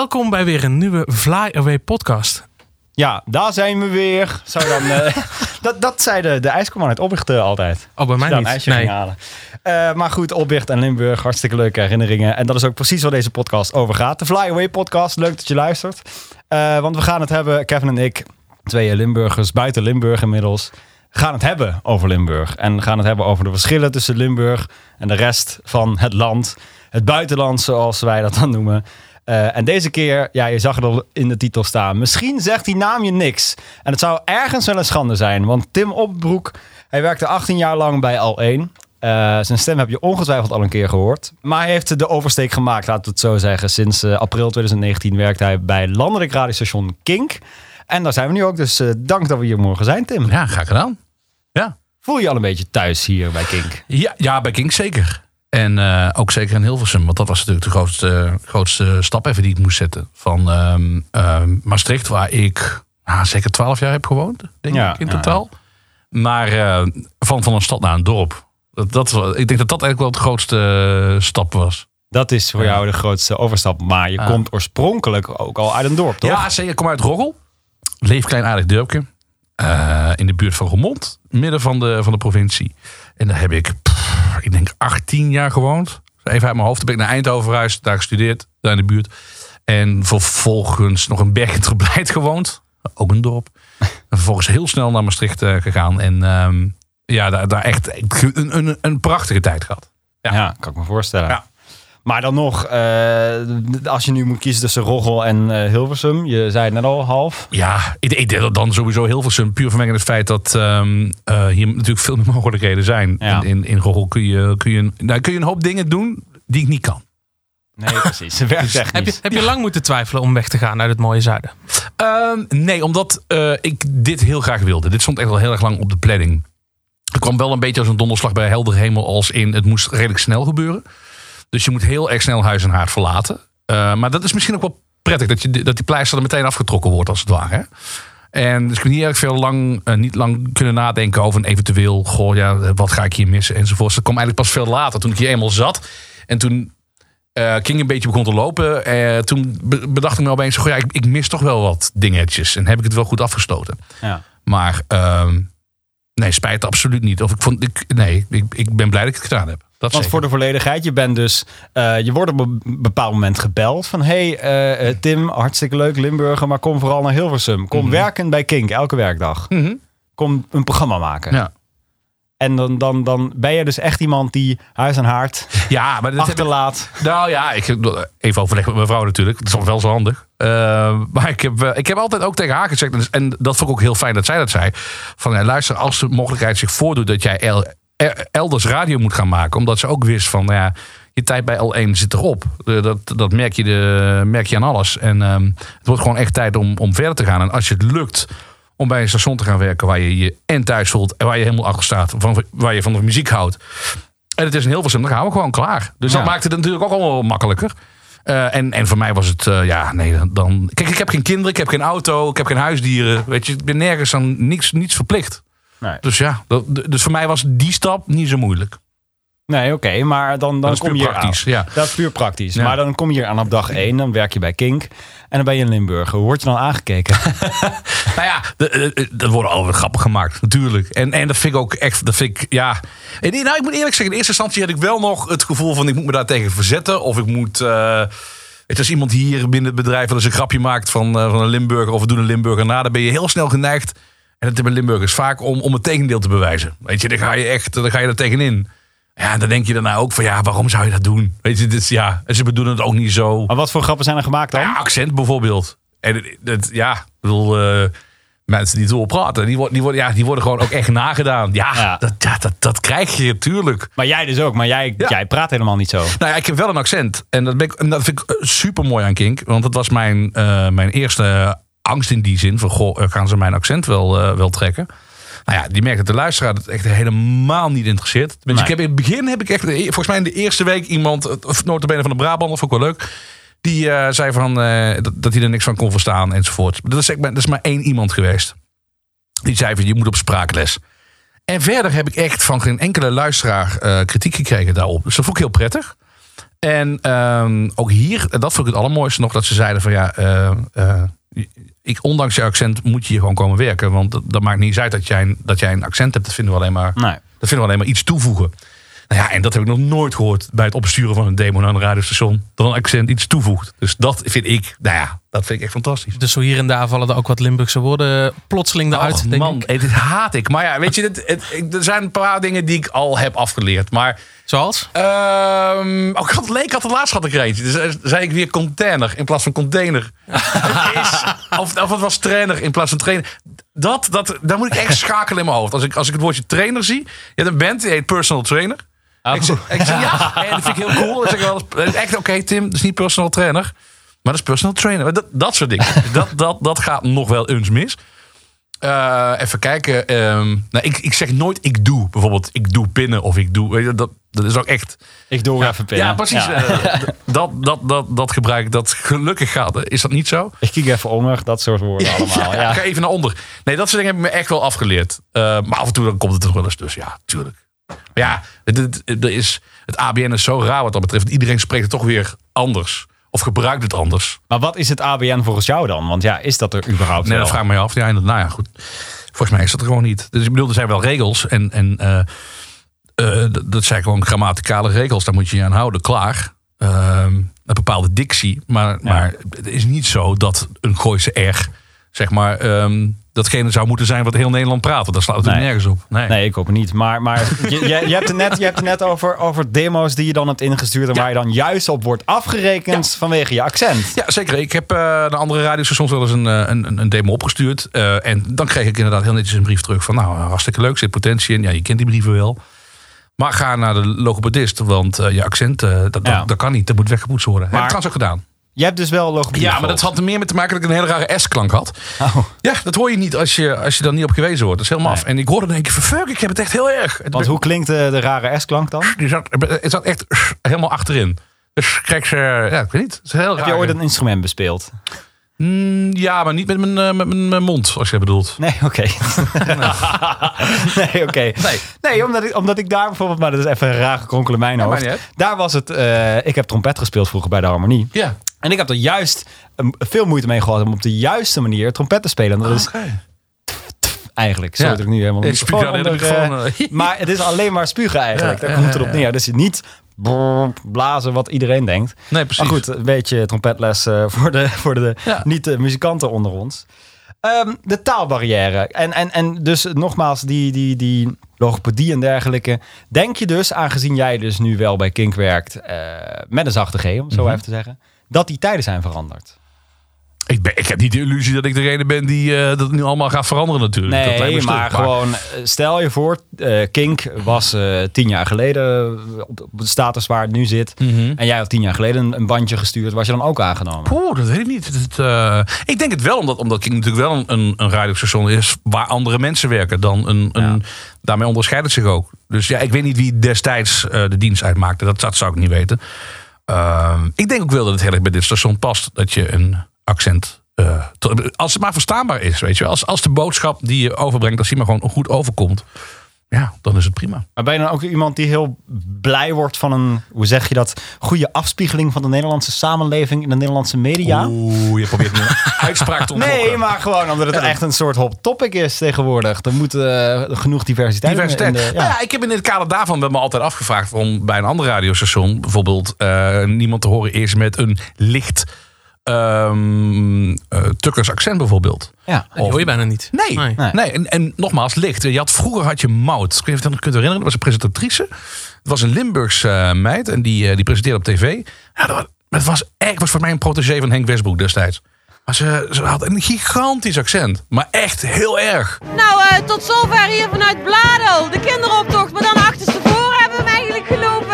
Welkom bij weer een nieuwe Fly Away podcast. Ja, daar zijn we weer. Zou dan, uh, dat, dat zei de, de ijskomman uit uh, altijd. Oh, bij mij niet. Een ijsje nee. halen. Uh, maar goed, Oppicht en Limburg, hartstikke leuke herinneringen. En dat is ook precies waar deze podcast over gaat. De Fly Away podcast, leuk dat je luistert. want we gaan het hebben, Kevin en ik, twee Limburgers, buiten Limburg inmiddels gaan het hebben over Limburg. En gaan het hebben over de verschillen tussen Limburg en de rest van het land. Het buitenland, zoals wij dat dan noemen. Uh, en deze keer, ja, je zag het al in de titel staan. Misschien zegt die naam je niks. En het zou ergens wel een schande zijn. Want Tim Opbroek, hij werkte 18 jaar lang bij Al1. Uh, zijn stem heb je ongetwijfeld al een keer gehoord. Maar hij heeft de oversteek gemaakt, laten we het zo zeggen. Sinds uh, april 2019 werkt hij bij landelijk radiostation Kink. En daar zijn we nu ook. Dus dank dat we hier morgen zijn, Tim. Ja, graag gedaan. Ja. Voel je je al een beetje thuis hier bij Kink? Ja, ja bij Kink zeker. En uh, ook zeker in Hilversum. Want dat was natuurlijk de grootste, grootste stap even die ik moest zetten. Van uh, Maastricht, waar ik nou, zeker twaalf jaar heb gewoond. Denk ja, ik in totaal. Maar uh, van, van een stad naar een dorp. Dat, dat, ik denk dat dat eigenlijk wel de grootste stap was. Dat is voor jou de grootste overstap. Maar je komt oorspronkelijk ook al uit een dorp, toch? Ja, zeker. Ik kom uit Roggel. Leef klein aardig dorpje. Uh, in de buurt van Roermond. Midden van de, van de provincie. En daar heb ik, pff, ik denk, 18 jaar gewoond. Even uit mijn hoofd. Toen ben ik naar Eindhoven verhuisd. Daar gestudeerd. Daar in de buurt. En vervolgens nog een berg in gewoond. Ook een dorp. En vervolgens heel snel naar Maastricht uh, gegaan. En um, ja, daar, daar echt een, een, een prachtige tijd gehad. Ja, ja kan ik me voorstellen. Ja. Maar dan nog, uh, als je nu moet kiezen tussen Roggel en uh, Hilversum, je zei het net al half. Ja, ik, ik denk dat dan sowieso Hilversum, puur vanwege het feit dat um, uh, hier natuurlijk veel meer mogelijkheden zijn. Ja. In, in, in Roggel kun je, kun, je, nou, kun je een hoop dingen doen die ik niet kan. Nee, precies. Werkt echt heb je, heb je lang moeten twijfelen om weg te gaan uit het mooie zuiden? Um, nee, omdat ik dit heel graag wilde. Dit stond echt wel heel erg lang op de planning. Er kwam wel een beetje als een donderslag bij helder hemel als in het moest redelijk snel gebeuren. Dus je moet heel erg snel huis en haard verlaten. Uh, maar dat is misschien ook wel prettig dat, je, dat die pleister er meteen afgetrokken wordt, als het ware. Hè? En dus ik heb niet erg veel lang, uh, niet lang kunnen nadenken over een eventueel, goh, ja, wat ga ik hier missen enzovoort. Dat kwam eigenlijk pas veel later, toen ik hier eenmaal zat. En toen uh, King een beetje begon te lopen, toen bedacht ik me opeens, goh, ja, ik, ik, mis toch wel wat dingetjes. En heb ik het wel goed afgestoten. Ja. Maar ehm, nee, spijt absoluut niet. Of ik vond, ik, nee, ik, ik ben blij dat ik het gedaan heb. Dat Want voor de volledigheid, je bent dus, uh, je wordt op een bepaald moment gebeld van hey uh, uh, Tim, hartstikke leuk Limburger, maar kom vooral naar Hilversum. Kom mm -hmm. werken bij Kink elke werkdag. Mm -hmm. Kom een programma maken. Ja. En dan, dan, dan ben je dus echt iemand die huis en haard ja, maar dat achterlaat. Ik, nou ja, ik even overleg met mijn vrouw natuurlijk. Dat is wel zo handig. maar ik heb, ik heb altijd ook tegen haar gezegd, en dat vond ik ook heel fijn dat zij dat zei. Van ja, luister, als de mogelijkheid zich voordoet dat jij elders radio moet gaan maken. Omdat ze ook wist van, nou ja, je tijd bij L1 zit erop. Dat, dat merk, je de, merk je aan alles. En um, het wordt gewoon echt tijd om, om verder te gaan. En als je het lukt om bij een station te gaan werken waar je je en thuis voelt en waar je helemaal achter staat, van, waar je van de muziek houdt. En het is een heel veel dan gaan we gewoon klaar. Dus ja. dat maakt het natuurlijk ook allemaal makkelijker. Uh, en, en voor mij was het, uh, ja, nee, dan. Kijk, ik heb geen kinderen, ik heb geen auto, ik heb geen huisdieren. Weet je, ik ben nergens aan niets, niets verplicht. Nee. Dus ja, dat, dus voor mij was die stap niet zo moeilijk. Nee, oké, okay, maar dan, dan kom je praktisch. Ja. Dat is puur praktisch. Ja. Maar dan kom je hier aan op dag 1, dan werk je bij Kink en dan ben je in Limburg. Hoe word je dan aangekeken? nou ja, dat worden alweer grappen gemaakt, natuurlijk. En, en dat vind ik ook echt, dat vind ik, ja. En, nou, ik moet eerlijk zeggen, in eerste instantie had ik wel nog het gevoel van ik moet me daar tegen verzetten. Of ik moet. Uh, het is iemand hier binnen het bedrijf dat eens een grapje maakt van, uh, van een Limburger of we doen een Limburger na. Dan ben je heel snel geneigd en dat hebben Limburgers vaak om, om het tegendeel te bewijzen. Weet je, dan ga je echt dan ga je er tegenin. Ja, dan denk je daarna ook van ja, waarom zou je dat doen? Weet je, dit, ja, en ze bedoelen het ook niet zo. Maar wat voor grappen zijn er gemaakt dan? Ja, accent bijvoorbeeld. En het, ja, ik bedoel, uh, mensen die zo praten, die worden, die, worden, ja, die worden gewoon ook echt nagedaan. Ja, ja. Dat, ja dat, dat krijg je natuurlijk. Maar jij dus ook, maar jij, ja. jij praat helemaal niet zo. Nou ja, ik heb wel een accent. En dat, ben ik, en dat vind ik super mooi aan Kink. Want dat was mijn, uh, mijn eerste angst in die zin. Van, goh, gaan ze mijn accent wel, uh, wel trekken? Nou ja, die merkt dat de luisteraar het echt helemaal niet interesseert. Nee. ik heb in het begin heb ik echt, volgens mij in de eerste week iemand, of notabene van de Brabant, of ook wel leuk. Die uh, zei van, uh, dat, dat hij er niks van kon verstaan enzovoort. Dat is, dat is maar één iemand geweest. Die zei van, je moet op spraakles. En verder heb ik echt van geen enkele luisteraar uh, kritiek gekregen daarop. Dus dat vond ik heel prettig. En ehm, ook hier, dat vond ik het allermooiste nog, dat ze zeiden van ja, eh, eh, ik, ondanks je accent moet je hier gewoon komen werken. Want dat, dat maakt niet uit dat jij, een, dat jij een accent hebt. Dat vinden we alleen maar, Nee. dat vinden we alleen maar iets toevoegen. Nou ja, en dat heb ik nog nooit gehoord bij het opsturen van een demo naar een radiostation. Dat een accent iets toevoegt. Dus dat vind ik, nou ja, dat vind ik echt fantastisch. Dus zo hier en daar vallen er ook wat Limburgse woorden plotseling eruit. Och, denk man, ik. dit haat ik. Maar ja, weet je, het, het- ik- er zijn een paar dingen die ik al heb afgeleerd. Maar Zoals? Ehm oh, ik had, leek had het laatst had ik er eentje. Dus eh, zei ik weer container in plaats van container. Is, of, of het was trainer in plaats van trainer. Dat, dat, daar moet ik echt schakelen in mijn hoofd. Als ik, als ik het woordje trainer zie. Je hebt een band die heet personal trainer. Ik, zeg, ik zeg ja, en dat vind ik heel cool. Dan zeg ik wel echt oké Tim, dat is niet personal trainer. Maar dat is personal trainer. Dat, dat soort dingen. Dat, dat, dat gaat nog wel eens mis. Eh, even kijken. ehm, nou, ik, ik zeg nooit ik doe. Bijvoorbeeld ik doe pinnen of ik doe. Weet je, dat, dat is ook echt. Ik doe even pinnen. Ja, precies. Ja. eh, dat, dat, dat, dat gebruik ik. Dat gelukkig gaat. Is dat niet zo? Ik kijk even onder, dat soort woorden allemaal. Ja, Ja. Ga even naar onder. Nee, dat soort dingen heb ik me echt wel afgeleerd. Eh, maar af en toe dan komt het er wel eens tussen. Ja, tuurlijk. Maar ja, het, het, het is, het ABN is zo raar wat dat betreft. Iedereen spreekt het toch weer anders. Of gebruikt het anders. Maar wat is het ABN volgens jou dan? Want ja, is dat er überhaupt Nee, wel? dat vraag ik me af. Ja, nou ja, goed. Volgens mij is dat er gewoon niet. Dus ik bedoel, er zijn wel regels. En, en eh, eh, dat zijn gewoon grammaticale regels. Daar moet je je aan houden. Klaar. Ehm, een bepaalde dictie. Maar, maar het is niet zo dat een Gooise R, zeg maar, ehm, datgene zou moeten zijn wat heel Nederland praat. Want daar slaat het Nee. nergens op. Nee. Nee, ik hoop het niet. Maar, maar je, je, je hebt het net, je hebt het net over, over demo's die je dan hebt ingestuurd... en Ja. waar je dan juist op wordt afgerekend vanwege je accent. Ja, zeker. Ik heb eh naar andere radiostations wel eens een, eh, een, een demo opgestuurd. Eh, en dan kreeg ik inderdaad heel netjes een brief terug van... nou, hartstikke leuk, zit potentie in. Ja, je kent die brieven wel. Maar ga naar de logopedist, want eh, je accent, eh, dat, Ja. dat, dat kan niet. Dat moet weggepoetst worden. Heb ik Maar- trouwens ook gedaan. Je hebt dus wel logopedie Ja, maar dat had er meer mee te maken dat ik een hele rare S-klank had. Oh. Ja, dat hoor je niet als je, als je dan niet op gewezen wordt. Dat is helemaal Nee. af. En ik hoorde dan denk ik van, fuck, ik heb het echt heel erg. Want hoe klinkt de, de rare S-klank dan? Die zat, het zat echt helemaal achterin. Dus kijk, ze, ja, ik weet niet. Het is heel Heb je ooit een instrument bespeeld? Mm, ja, maar niet met mijn, eh, met mijn mijn mond, als je bedoelt. Nee, oké. nee, oké. Nee. Nee, omdat ik, omdat ik daar bijvoorbeeld... Maar dat is even een raar in mijn hoofd. Daar was het... eh, ik heb trompet gespeeld vroeger bij de Harmonie. Ja. En ik heb er juist um, veel moeite mee gehad om op de juiste manier trompet te spelen. En dat is eigenlijk, zo Ja. ik nu helemaal Ik spuug microfoon, eh. Maar het is alleen maar spugen eigenlijk. Ja, Daar ja, komt het ja, op ja. neer. Dus je niet blazen wat iedereen denkt. Nee, precies. Maar goed, een beetje trompetles eh, voor de, voor de Ja. niet-muzikanten onder ons. Ehm, de taalbarrière. En, en, en dus nogmaals, die, die, die logopedie en dergelijke. Denk je dus, aangezien jij dus nu wel bij Kink werkt, eh, met een zachte G, om het zo Mhm. even te zeggen, dat die tijden zijn veranderd? Ik, ben, ik heb niet de illusie dat ik degene ben die eh, dat nu allemaal gaat veranderen natuurlijk. dat Nee, stuk. maar gewoon, eh, stel je voor, eh, Kink was tien jaar geleden op de, de status waar het nu zit. Mhm. En jij had tien jaar geleden een, een bandje gestuurd, was je dan ook aangenomen? Poeh, dat weet ik niet. Eh, ik denk het wel, omdat, omdat ik natuurlijk wel een, een, radiostation is waar andere mensen werken dan een. een Daarmee onderscheidt het zich ook. Dus ja, ik weet niet wie destijds de dienst uitmaakte. Dat, dat zou ik niet weten. Ehm, ik denk ook wel dat het heel erg bij dit station past dat je een accent. eh, als het maar verstaanbaar is, weet je wel. Als, als de boodschap die je overbrengt, als die maar gewoon goed overkomt. Ja, dan is het prima. Maar ben je dan ook iemand die heel blij wordt van een, hoe zeg je dat, goede afspiegeling van de Nederlandse samenleving in de Nederlandse media? Oeh, je probeert een uitspraak te ontlokken. Nee, maar gewoon omdat het Ja, echt een soort hot topic is tegenwoordig. Er moet eh, genoeg diversiteit, in- Diversiteit. Nou ja. ik heb in het kader daarvan me altijd afgevraagd om bij een ander radiostation bijvoorbeeld eh, niemand te horen is met een licht ehm eh, Tukkers accent bijvoorbeeld. ja. Die hoor je bijna niet. Nee, nee. Nee. En, en nogmaals, licht. Je had, vroeger had je Mout. Ik weet niet of je dat kunt herinneren. Dat was een presentatrice. Het was een Limburgse eh, meid. En die, eh, die presenteerde op tv. Ja, dat was, het was echt was voor mij een protégé van Henk Westbroek destijds. Maar ze, ze had een gigantisch accent. Maar echt heel erg. Nou, eh, tot zover hier vanuit Bladel. De kinderoptocht, maar dan achterstevoren hebben we hem eigenlijk gelopen.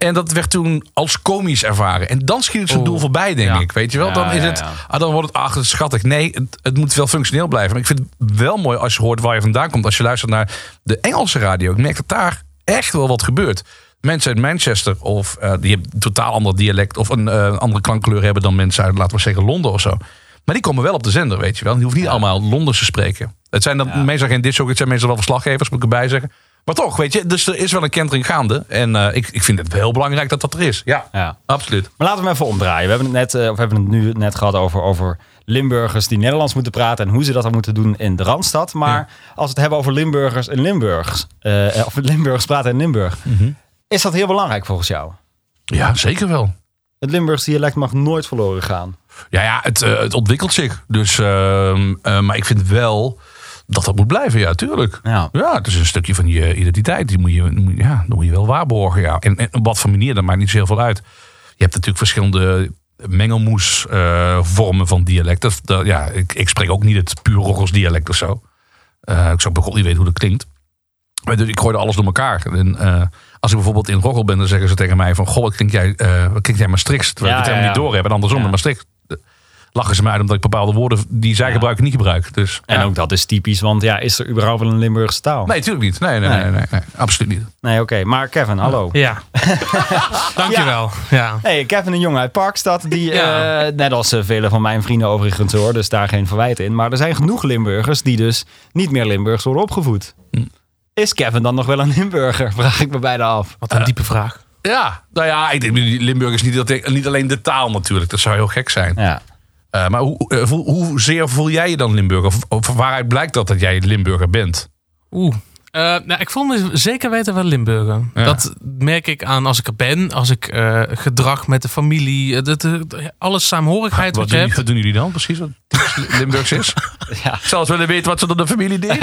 En dat werd toen als komisch ervaren. En dan schiet het zijn doel voorbij, denk Ja. ik. Weet je wel? Ja, Dan, is ja, het, ja. ah, dan wordt het ach, het schattig. Nee, het, het moet wel functioneel blijven. Maar ik vind het wel mooi als je hoort waar je vandaan komt. Als je luistert naar de Engelse radio. Ik merk dat daar echt wel wat gebeurt. Mensen uit Manchester, of eh, die hebben een totaal ander dialect... of een eh, andere klankkleur hebben dan mensen uit, laten we zeggen, Londen of zo. Maar die komen wel op de zender, weet je wel. Die hoeven niet allemaal Londens te spreken. Het zijn dan meestal geen discjockeys, het zijn meestal wel verslaggevers, moet ik erbij zeggen. Maar toch, weet je, dus er is wel een kentering gaande. En eh, ik, ik vind het heel belangrijk dat dat er is. Ja, Ja. absoluut. Maar laten we hem even omdraaien. We hebben het, net, eh, of we hebben het nu net gehad over, over Limburgers die Nederlands moeten praten en hoe ze dat dan moeten doen in de Randstad. Maar als we het hebben over Limburgers en Limburgs, eh, of Limburgers praten in Limburg, is dat heel belangrijk volgens jou? Ja, zeker wel. Het Limburgs dialect mag nooit verloren gaan. Ja, ja het, het ontwikkelt zich. Dus, ehm, eh, maar ik vind wel dat dat moet blijven, ja, tuurlijk. Ja. Ja, het is een stukje van je identiteit. Die moet je, ja, dat moet je wel waarborgen. Ja. En, en op wat voor manier, dat maakt niet zo heel veel uit. Je hebt natuurlijk verschillende mengelmoes eh, vormen van dialect. Dat, dat- ja, ik, ik spreek ook niet het puur Roggels dialect of zo. Eh, ik zou bij God niet weten hoe dat klinkt. Maar dus ik gooide alles door elkaar. En, eh, als ik bijvoorbeeld in Roggel ben, dan zeggen ze tegen mij van... Goh, wat klink jij, eh wat klink jij Maastrichts? Terwijl Ja, ik het helemaal ja, niet door heb. En andersom, Ja. in Maastricht lachen ze mij uit... omdat ik bepaalde woorden die zij Ja. gebruiken niet gebruik. Dus, En ja. ook dat is typisch, want ja, is er überhaupt wel een Limburgse taal? Nee, natuurlijk niet. Nee, nee, Nee. nee, nee, nee, absoluut niet. Nee, oké. Maar Kevin, hallo. Ja. Dankjewel. Ja. Hey, Kevin, een jongen uit Parkstad, die, Ja. eh, net als eh, vele van mijn vrienden overigens hoor, dus daar geen verwijt in. Maar er zijn genoeg Limburgers die dus niet meer Limburgs worden opgevoed. Hm. Is Kevin dan nog wel een Limburger? Vraag ik me bijna af. Wat een diepe vraag. Ja, nou ja, ik denk Limburg is niet, dat- niet alleen de taal natuurlijk. Dat zou heel gek zijn. Ja. Eh, maar hoe, eh, voel- hoezeer voel jij je dan Limburger? Of, of waaruit blijkt dat dat jij Limburger bent? Oeh. Eh, nou, ik voel me zeker weten wel Limburger. Ja. Dat merk ik aan als ik er ben. Als ik eh, gedrag met de familie. eh, Dat, dat- alles saamhorigheid wat, Wat je doen, hebt. wat doen jullie dan precies? Wat Limburgs is? Ja. Ik zou eens willen weten wat ze dan de familie deden.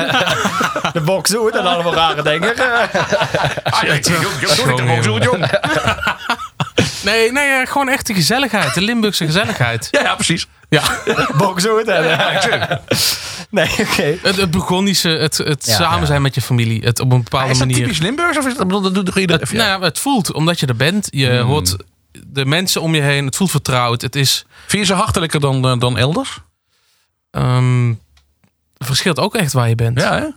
De bokzoet en allemaal rare dingen. Ah, ja, ik denk ook, ik doe Nee, nee eh, gewoon echt de gezelligheid. De Limburgse gezelligheid. Ja, ja, precies. Ja. Bokzoet en... Nee, oké. Het, het begonische, het, het Ja, samen zijn met je familie. Het op een bepaalde is dat manier. typisch Limburgs? Of is dat, dat doet iedereen? Het, nou ja, het voelt, omdat je er bent. Je Hmm. hoort de mensen om je heen. Het voelt vertrouwd. Het is... Vind je ze hartelijker dan, eh, dan elders? ehm, het verschilt ook echt waar je bent. Ja, hè?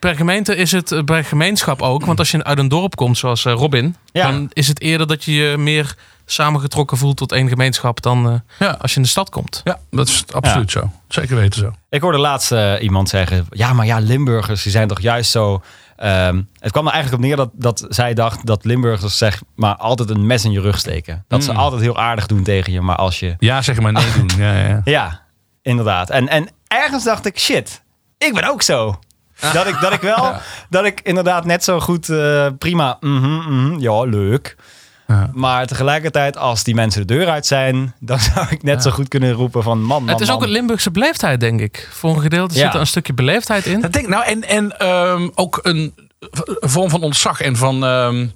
Per gemeente is het eh, per gemeenschap ook. Want als je uit een dorp komt, zoals eh, Robin, Ja. dan is het eerder dat je je meer samengetrokken voelt tot één gemeenschap dan eh, Ja. als je in de stad komt. Ja, dat is absoluut zo. Zeker weten zo. Ik hoorde laatst eh, iemand zeggen: Ja, maar ja, Limburgers die zijn toch juist zo. ehm, het kwam er eigenlijk op neer dat, dat zij dacht dat Limburgers zeg maar altijd een mes in je rug steken. Dat ze Mm. altijd heel aardig doen tegen je, maar als je. Ja, zeg maar nee doen. Ja, ja. Ja, inderdaad. En, en ergens dacht ik: shit, ik ben ook zo. Dat ik, dat ik wel, dat ik inderdaad net zo goed, eh, prima, mhm, mhm, ja, leuk. Ja. Maar tegelijkertijd, als die mensen de deur uit zijn, dan zou ik net zo goed kunnen roepen van man, man, het is ook een Limburgse beleefdheid, denk ik. Voor een gedeelte Ja. zit er een stukje beleefdheid in. Dat denk ik nou. En, en ehm, ook een vorm van ontzag en van ehm,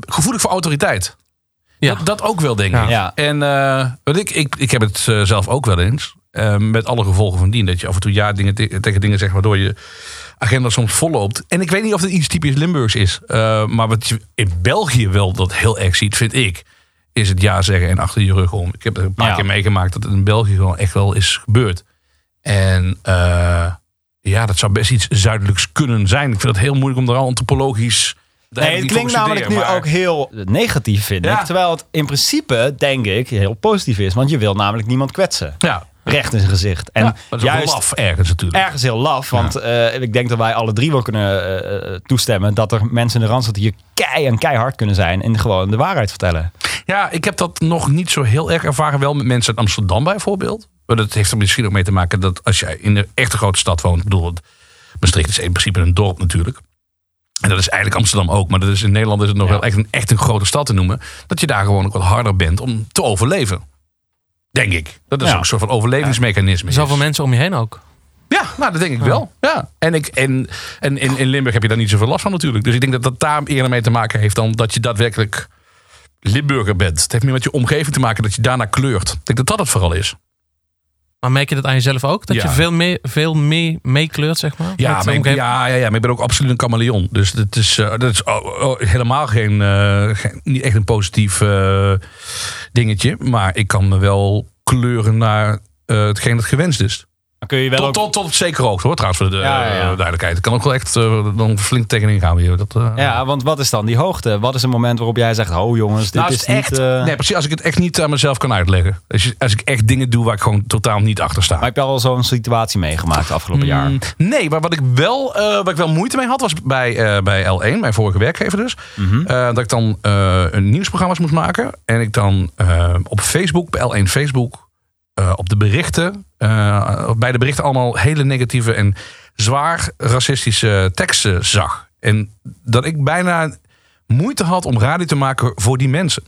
gevoelig voor autoriteit. Ja. Dat, dat ook wel, denk ik. Ja. En eh, weet ik, ik, ik heb het eh, zelf ook wel eens. Eh, met alle gevolgen van dien. Dat je af en toe ja dingen te- tegen dingen zegt waardoor je agenda soms volloopt. En ik weet niet of het iets typisch Limburgs is. eh, maar wat je in België wel dat heel erg ziet, vind ik. Is het ja zeggen en achter je rug om. Ik heb er een paar Ja. keer meegemaakt dat het in België gewoon echt wel is gebeurd. En eh, ja, dat zou best iets zuidelijks kunnen zijn. Ik vind het heel moeilijk om daar al antropologisch. Nee, het klinkt namelijk nu ook heel negatief, vind Ja. ik. Terwijl het in principe, denk ik, heel positief is. Want je wil namelijk niemand kwetsen. Ja, Recht in zijn gezicht. En ja, dat is juist laf ergens natuurlijk. ergens heel laf. Want eh, ik denk dat wij alle drie wel kunnen eh, eh, toestemmen... dat er mensen in de Randstad hier kei en keihard kunnen zijn... en gewoon de waarheid vertellen. Ja, ik heb dat nog niet zo heel erg ervaren. Wel met mensen uit Amsterdam bijvoorbeeld. Maar dat heeft er misschien ook mee te maken dat als jij in een echte grote stad woont. Bedoel, Maastricht is in principe een dorp natuurlijk. En dat is eigenlijk Amsterdam ook. Maar dat is in Nederland is het nog Ja. wel echt een, echt een grote stad te noemen. Dat je daar gewoon ook wat harder bent om te overleven. Denk ik. Dat is Ja. ook een soort van overlevingsmechanisme. is. Zoveel mensen om je heen ook. Ja, nou, dat denk ik wel. Ja. En, ik, en, en in, in Limburg heb je daar niet zoveel last van natuurlijk. Dus ik denk dat dat daar eerder mee te maken heeft dan dat je daadwerkelijk Limburger bent. Het heeft meer met je omgeving te maken dat je daarna kleurt. Ik denk dat dat het vooral is. Maar merk je dat aan jezelf ook? Dat Ja. je veel mee, veel mee meekleurt, zeg maar? Ja, Met de maar ik, omgeving? ja, ja, ja, maar ik ben ook absoluut een chameleon. Dus dat is, eh, dat is oh, oh, helemaal geen, eh, geen- niet echt een positief eh, dingetje. Maar ik kan me wel kleuren naar eh, hetgeen dat gewenst is. Dan kun je wel Tot, ook... tot, tot op zekere hoogte hoor, trouwens, voor de Ja, ja, ja. eh, duidelijkheid. Het kan ook wel echt dan flink tegenin gaan weer. Dat, eh, Ja, want wat is dan die hoogte? Wat is een moment waarop jij zegt, oh jongens, dit Nou, is het niet... echt, nee, precies. Als ik het echt niet aan mezelf kan uitleggen. Als, als ik echt dingen doe waar ik gewoon totaal niet achter sta. Maar heb je al zo'n situatie meegemaakt de afgelopen jaar? Mm, Nee, maar wat ik wel, wat ik wel moeite mee had, was bij, bij L1, mijn vorige werkgever dus. Mhm. dat ik dan een nieuwsprogramma's moest maken. En ik dan op Facebook, bij L1 Facebook, eh, op de berichten, eh, bij de berichten allemaal hele negatieve en zwaar racistische teksten zag. En dat ik bijna moeite had om radio te maken voor die mensen.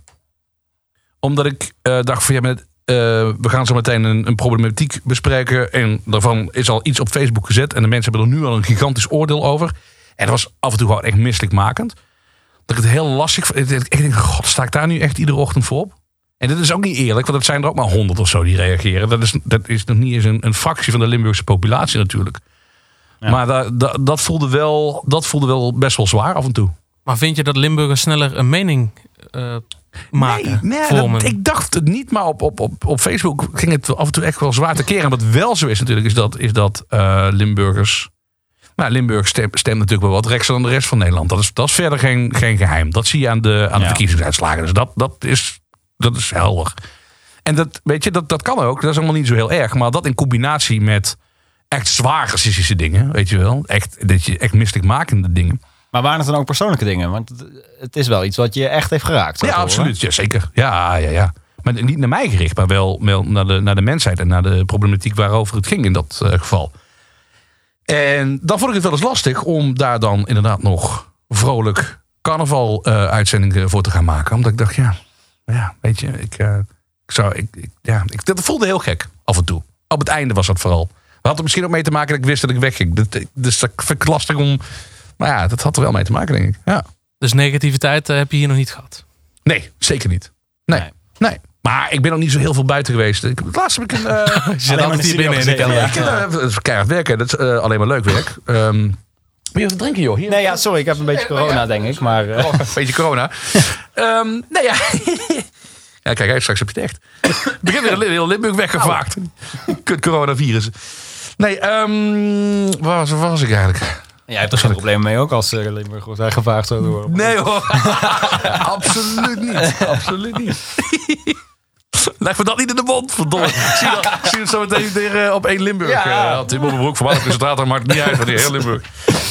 Omdat ik eh, dacht van ja, met, we gaan zo meteen een, een problematiek bespreken. En daarvan is al iets op Facebook gezet. En de mensen hebben er nu al een gigantisch oordeel over. En dat was af en toe gewoon echt misselijkmakend. Dat ik het heel lastig ik denk, god, sta ik daar nu echt iedere ochtend voor op? En dit is ook niet eerlijk, want het zijn er ook maar honderd of zo die reageren. Dat is, dat is nog niet eens een, een fractie van de Limburgse populatie natuurlijk. Ja. Maar dat, dat, dat, voelde wel, dat voelde wel best wel zwaar af en toe. Maar vind je dat Limburgers sneller een mening eh, maken? Nee, nee, dat- ik dacht het niet, maar op, op, op, op Facebook ging het af en toe echt wel zwaar te keren. En wat wel zo is natuurlijk, is dat, is dat eh, Limburgers... Nou, Limburg stemt, stemt natuurlijk wel wat rechtser dan de rest van Nederland. Dat is, dat is verder geen, geen geheim. Dat zie je aan de, aan de Ja. verkiezingsuitslagen. Dus dat, dat, is, dat is helder. En dat, weet je, dat, dat kan ook. Dat is allemaal niet zo heel erg. Maar dat in combinatie met echt zwaar racistische dingen, weet je wel. Echt, dat je, echt misselijkmakende dingen. Maar waren het dan ook persoonlijke dingen? Want het, is wel iets wat je echt heeft geraakt. Ja, absoluut. Ja, zeker. Ja, ja, ja. Maar niet naar mij gericht, maar wel, wel naar, de, naar de mensheid en naar de problematiek waarover het ging in dat eh, geval. En dan vond ik het wel eens lastig om daar dan inderdaad nog vrolijk carnaval-uitzendingen voor te gaan maken. Omdat ik dacht, ja, ja weet je, ik, eh, ik zou, ik, ik- ja, ik, dat voelde heel gek af en toe. Op het einde was dat vooral. We hadden er misschien ook mee te maken dat ik wist dat ik wegging. Dat- Dus dat vind ik lastig om. Maar ja, dat had er wel mee te maken, denk ik. Ja. Dus negativiteit eh, heb je hier nog niet gehad. Nee, zeker niet. Nee. Nee. nee. Maar ik ben nog niet zo heel veel buiten geweest. Ik, laatst heb ik een. eh, Je zit altijd hier binnen in de kelder. ik, eh, het is keihard werken. Dat is eh, alleen maar leuk werk. Ehm wil je wat drinken, joh? Hier. Nee, ja, sorry, ik heb een beetje corona, denk ik. Maar eh, Oh, een beetje corona. Ehm nee, ja. ja, kijk, straks heb je het echt. Het begint weer heel- Limburg weggevaagd. Kut coronavirus. Nee, ehm waar, was, waar was ik eigenlijk? jij hebt er geen probleem mee ook als uh, Limburg wordt zo door. Nee hoor. Absoluut niet. Absoluut niet. Leg me dat niet in de mond, verdomme. Ik zie, dat, zie het zo meteen weer eh, op één Limburg. Ja. Uh, Tim op mijn broek, voormalig maakt het niet uit. wanneer heel Limburg.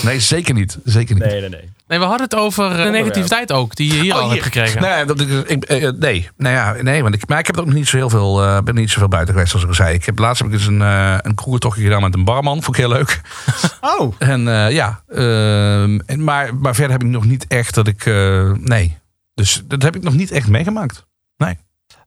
Nee, zeker niet. Zeker niet. Nee, nee, nee. Nee, we hadden het over eh, de negativiteit ook, die je hier Oh, al hebt gekregen. Nee, dat, ik, ik, eh, nee, nou ja, nee, want ik, maar ik heb ook nog niet zo heel veel, eh, ben niet zoveel buiten geweest, zoals ik al zei. Ik heb laatst heb ik eens een, eh een kroegentochtje gedaan met een barman, vond ik heel leuk. Oh, En eh, ja, ehm, en, maar, maar verder heb ik nog niet echt dat ik, eh, nee. Dus dat heb ik nog niet echt meegemaakt.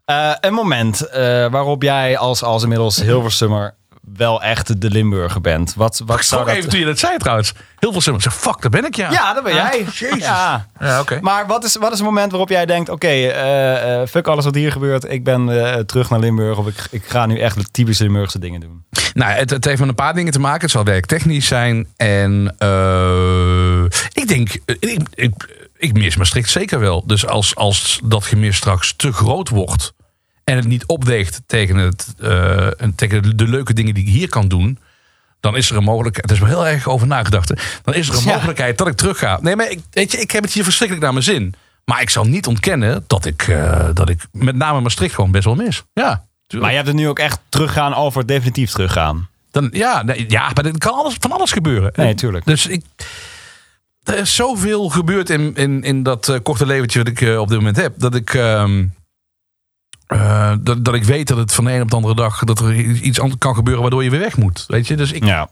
Eh, een moment eh, waarop jij als, als inmiddels Hilversummer wel echt de Limburger bent. Wat, wat Ik zou schrok dat... even toen je dat zei trouwens. Heel veel stemmen. Ik zeg, fuck, daar ben ik ja. Ja, dat ben jij. Jezus. Ja. Ja, oké. Maar wat is, wat is een moment waarop jij denkt... oké, eh, eh, fuck alles wat hier gebeurt. Ik ben eh, terug naar Limburg. Of ik, ik ga nu echt de typische Limburgse dingen doen. Nou, het, het heeft met een paar dingen te maken. Het zal werktechnisch zijn. En eh, ik denk, ik, ik, ik mis Maastricht zeker wel. Dus als, als dat gemis straks te groot wordt en het niet opweegt tegen, het, eh, en tegen de leuke dingen die ik hier kan doen, dan is er een mogelijkheid. Het is wel heel erg over nagedacht. hè. Dan is er een Ja. mogelijkheid dat ik terug ga. Nee, maar ik, weet je, ik heb het hier verschrikkelijk naar mijn zin. Maar ik zal niet ontkennen dat ik, eh, dat ik met name Maastricht gewoon best wel mis. Ja. Maar je hebt het nu ook echt teruggaan over definitief teruggaan. Dan, ja, nee, ja, maar er kan alles, van alles gebeuren. Nee, tuurlijk. Dus ik, er is zoveel gebeurd in, in, in dat eh, korte leventje wat ik op dit moment heb. Dat ik, ehm, eh, dat, dat ik weet dat het van de een op de andere dag dat er iets anders kan gebeuren waardoor je weer weg moet. Weet je, dus ik, Ja.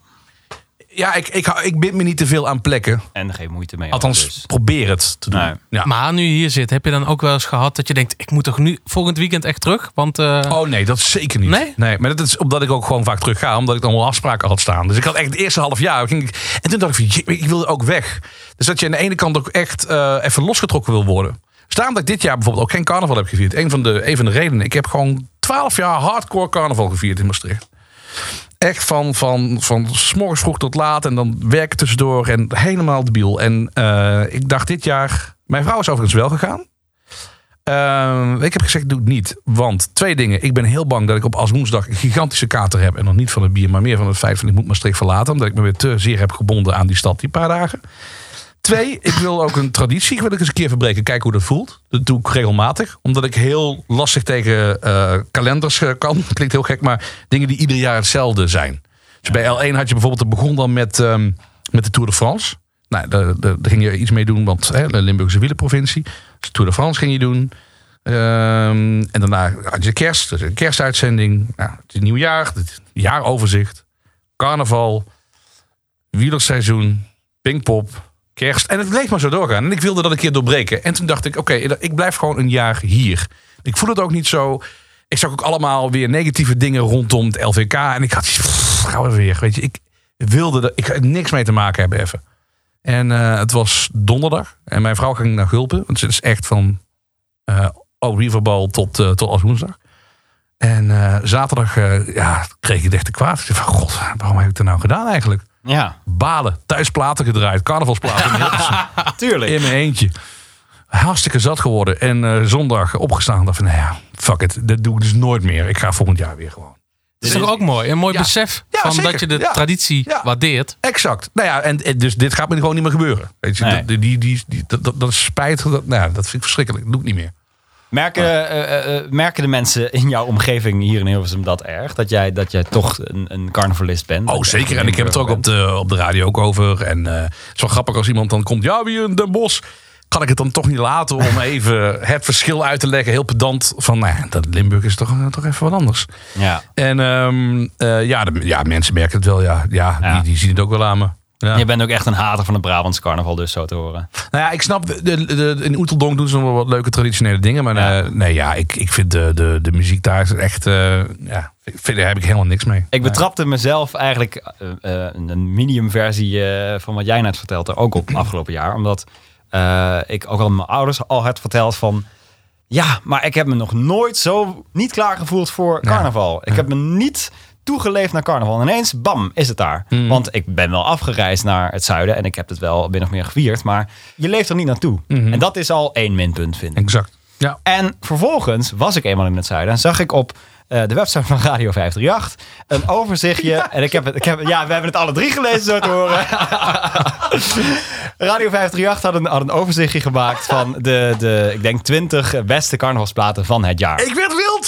ja, ik, ik, ik bind me niet te veel aan plekken. En geen moeite mee. Althans, dus. probeer het te doen. Nee. Ja. Maar nu je hier zit, heb je dan ook wel eens gehad dat je denkt... ik moet toch nu volgend weekend echt terug? Want eh, Oh nee, dat is zeker niet. Nee? maar dat is omdat ik ook gewoon vaak terug ga. Omdat ik allemaal afspraken had staan. Dus ik had echt het eerste half jaar. Ging ik, en toen dacht ik, ik wilde ook weg. Dus dat je aan de ene kant ook echt eh, even losgetrokken wil worden. Daarom dat ik dit jaar bijvoorbeeld ook geen carnaval heb gevierd. Een van de, een de redenen. Ik heb gewoon twaalf jaar hardcore carnaval gevierd in Maastricht. Echt van, van, van morgens vroeg tot laat. En dan werken tussendoor. En helemaal debiel. En eh, ik dacht dit jaar... Mijn vrouw is overigens wel gegaan. Ehm, ik heb gezegd, doe het niet. Want twee dingen. Ik ben heel bang dat ik op als woensdag een gigantische kater heb. En nog niet van het bier, maar meer van het feit van ik moet Maastricht verlaten. Omdat ik me weer te zeer heb gebonden aan die stad die paar dagen. Twee, ik wil ook een traditie wil ik eens een keer verbreken. Kijken hoe dat voelt. Dat doe ik regelmatig. Omdat ik heel lastig tegen eh, kalenders eh, kan. Klinkt heel gek, maar dingen die ieder jaar hetzelfde zijn. Dus bij L1 had je bijvoorbeeld, het begon dan met, ehm, met de Tour de France. Nou, daar, daar, ging je iets mee doen, want hè, de Limburgse wielenprovincie. Dus Tour de France ging je doen. Ehm, en daarna had je kerst, dus een kerstuitzending. Nou, het is nieuwjaar, het jaaroverzicht, carnaval, wielerseizoen, Pinkpop, kerst. En het bleef maar zo doorgaan. En ik wilde dat een keer doorbreken. En toen dacht ik, oké, ik blijf gewoon een jaar hier. Ik voel het ook niet zo. Ik zag ook allemaal weer negatieve dingen rondom het LVK. En ik had, pff, gaan we weer. Weet je, ik wilde er, ik niks mee te maken hebben even. En uh, het was donderdag. En mijn vrouw ging naar Gulpen. Want ze is echt van uh, oh, Riverbal tot, uh, tot als woensdag. En zaterdag ja, kreeg ik het echt te kwaad. Ik dacht van, god, waarom heb ik het nou gedaan eigenlijk? Ja. Balen, thuis platen gedraaid, carnavalsplaten. Tuurlijk. In mijn eentje. Hartstikke zat geworden. En uh, zondag opgestaan. dacht van, nou ja, fuck it. Dat doe ik dus nooit meer. Ik ga volgend jaar weer gewoon. Dat is toch ook mooi? Een mooi Ja. besef Ja, van zeker. dat je de Ja. traditie Ja. waardeert. Exact. Nou ja, en, en dus dit gaat me gewoon niet meer gebeuren. Weet je, Nee. die, die, die, die- dat, dat, dat is spijt. Dat, nou ja, dat vind ik verschrikkelijk. Dat doe ik niet meer. Merken, eh, eh, eh, merken de mensen in jouw omgeving hier in Hilversum dat erg? Dat jij, dat jij toch een, een carnavalist bent? Oh, zeker. En ik heb het er ook op de, op de radio ook over. En eh, het is wel grappig als iemand dan komt. Ja, wie in Den Bosch. Kan ik het dan toch niet laten om even het verschil uit te leggen. Heel pedant. Van, nou ja, dat Limburg is toch, toch even wat anders. Ja. En ehm, eh, ja, de, ja, mensen merken het wel. Ja, ja, Ja. Die, die zien het ook wel aan me. Ja. Je bent ook echt een hater van het Brabants carnaval, dus zo te horen. Nou ja, ik snap, de, de, de- in Oeteldonk doen ze nog wel wat leuke traditionele dingen. Maar Ja. eh, nee, ja, ik, ik vind de, de, de muziek daar echt, eh, ja, vind, daar heb ik helemaal niks mee. Ik betrapte mezelf eigenlijk eh, een medium versie van wat jij net vertelde ook op afgelopen jaar. Omdat ik ook al mijn ouders al had verteld van... Ja, maar ik heb me nog nooit zo niet klaar gevoeld voor Ja. carnaval. Ik heb me niet toegeleefd naar carnaval. En ineens, bam, is het daar. Mhm. Want ik ben wel afgereisd naar het zuiden en ik heb het wel min of meer gevierd. Maar je leeft er niet naartoe. Mhm. En dat is al één minpunt, vind ik. Exact. Ja. En vervolgens was ik eenmaal in het zuiden en zag ik op eh, de website van Radio 538 een overzichtje. En ik heb, het, ik heb ja, we hebben het alle drie gelezen zo te horen. Radio 538 had een, had een overzichtje gemaakt van de, de, ik denk 20 beste carnavalsplaten van het jaar. Ik werd wild!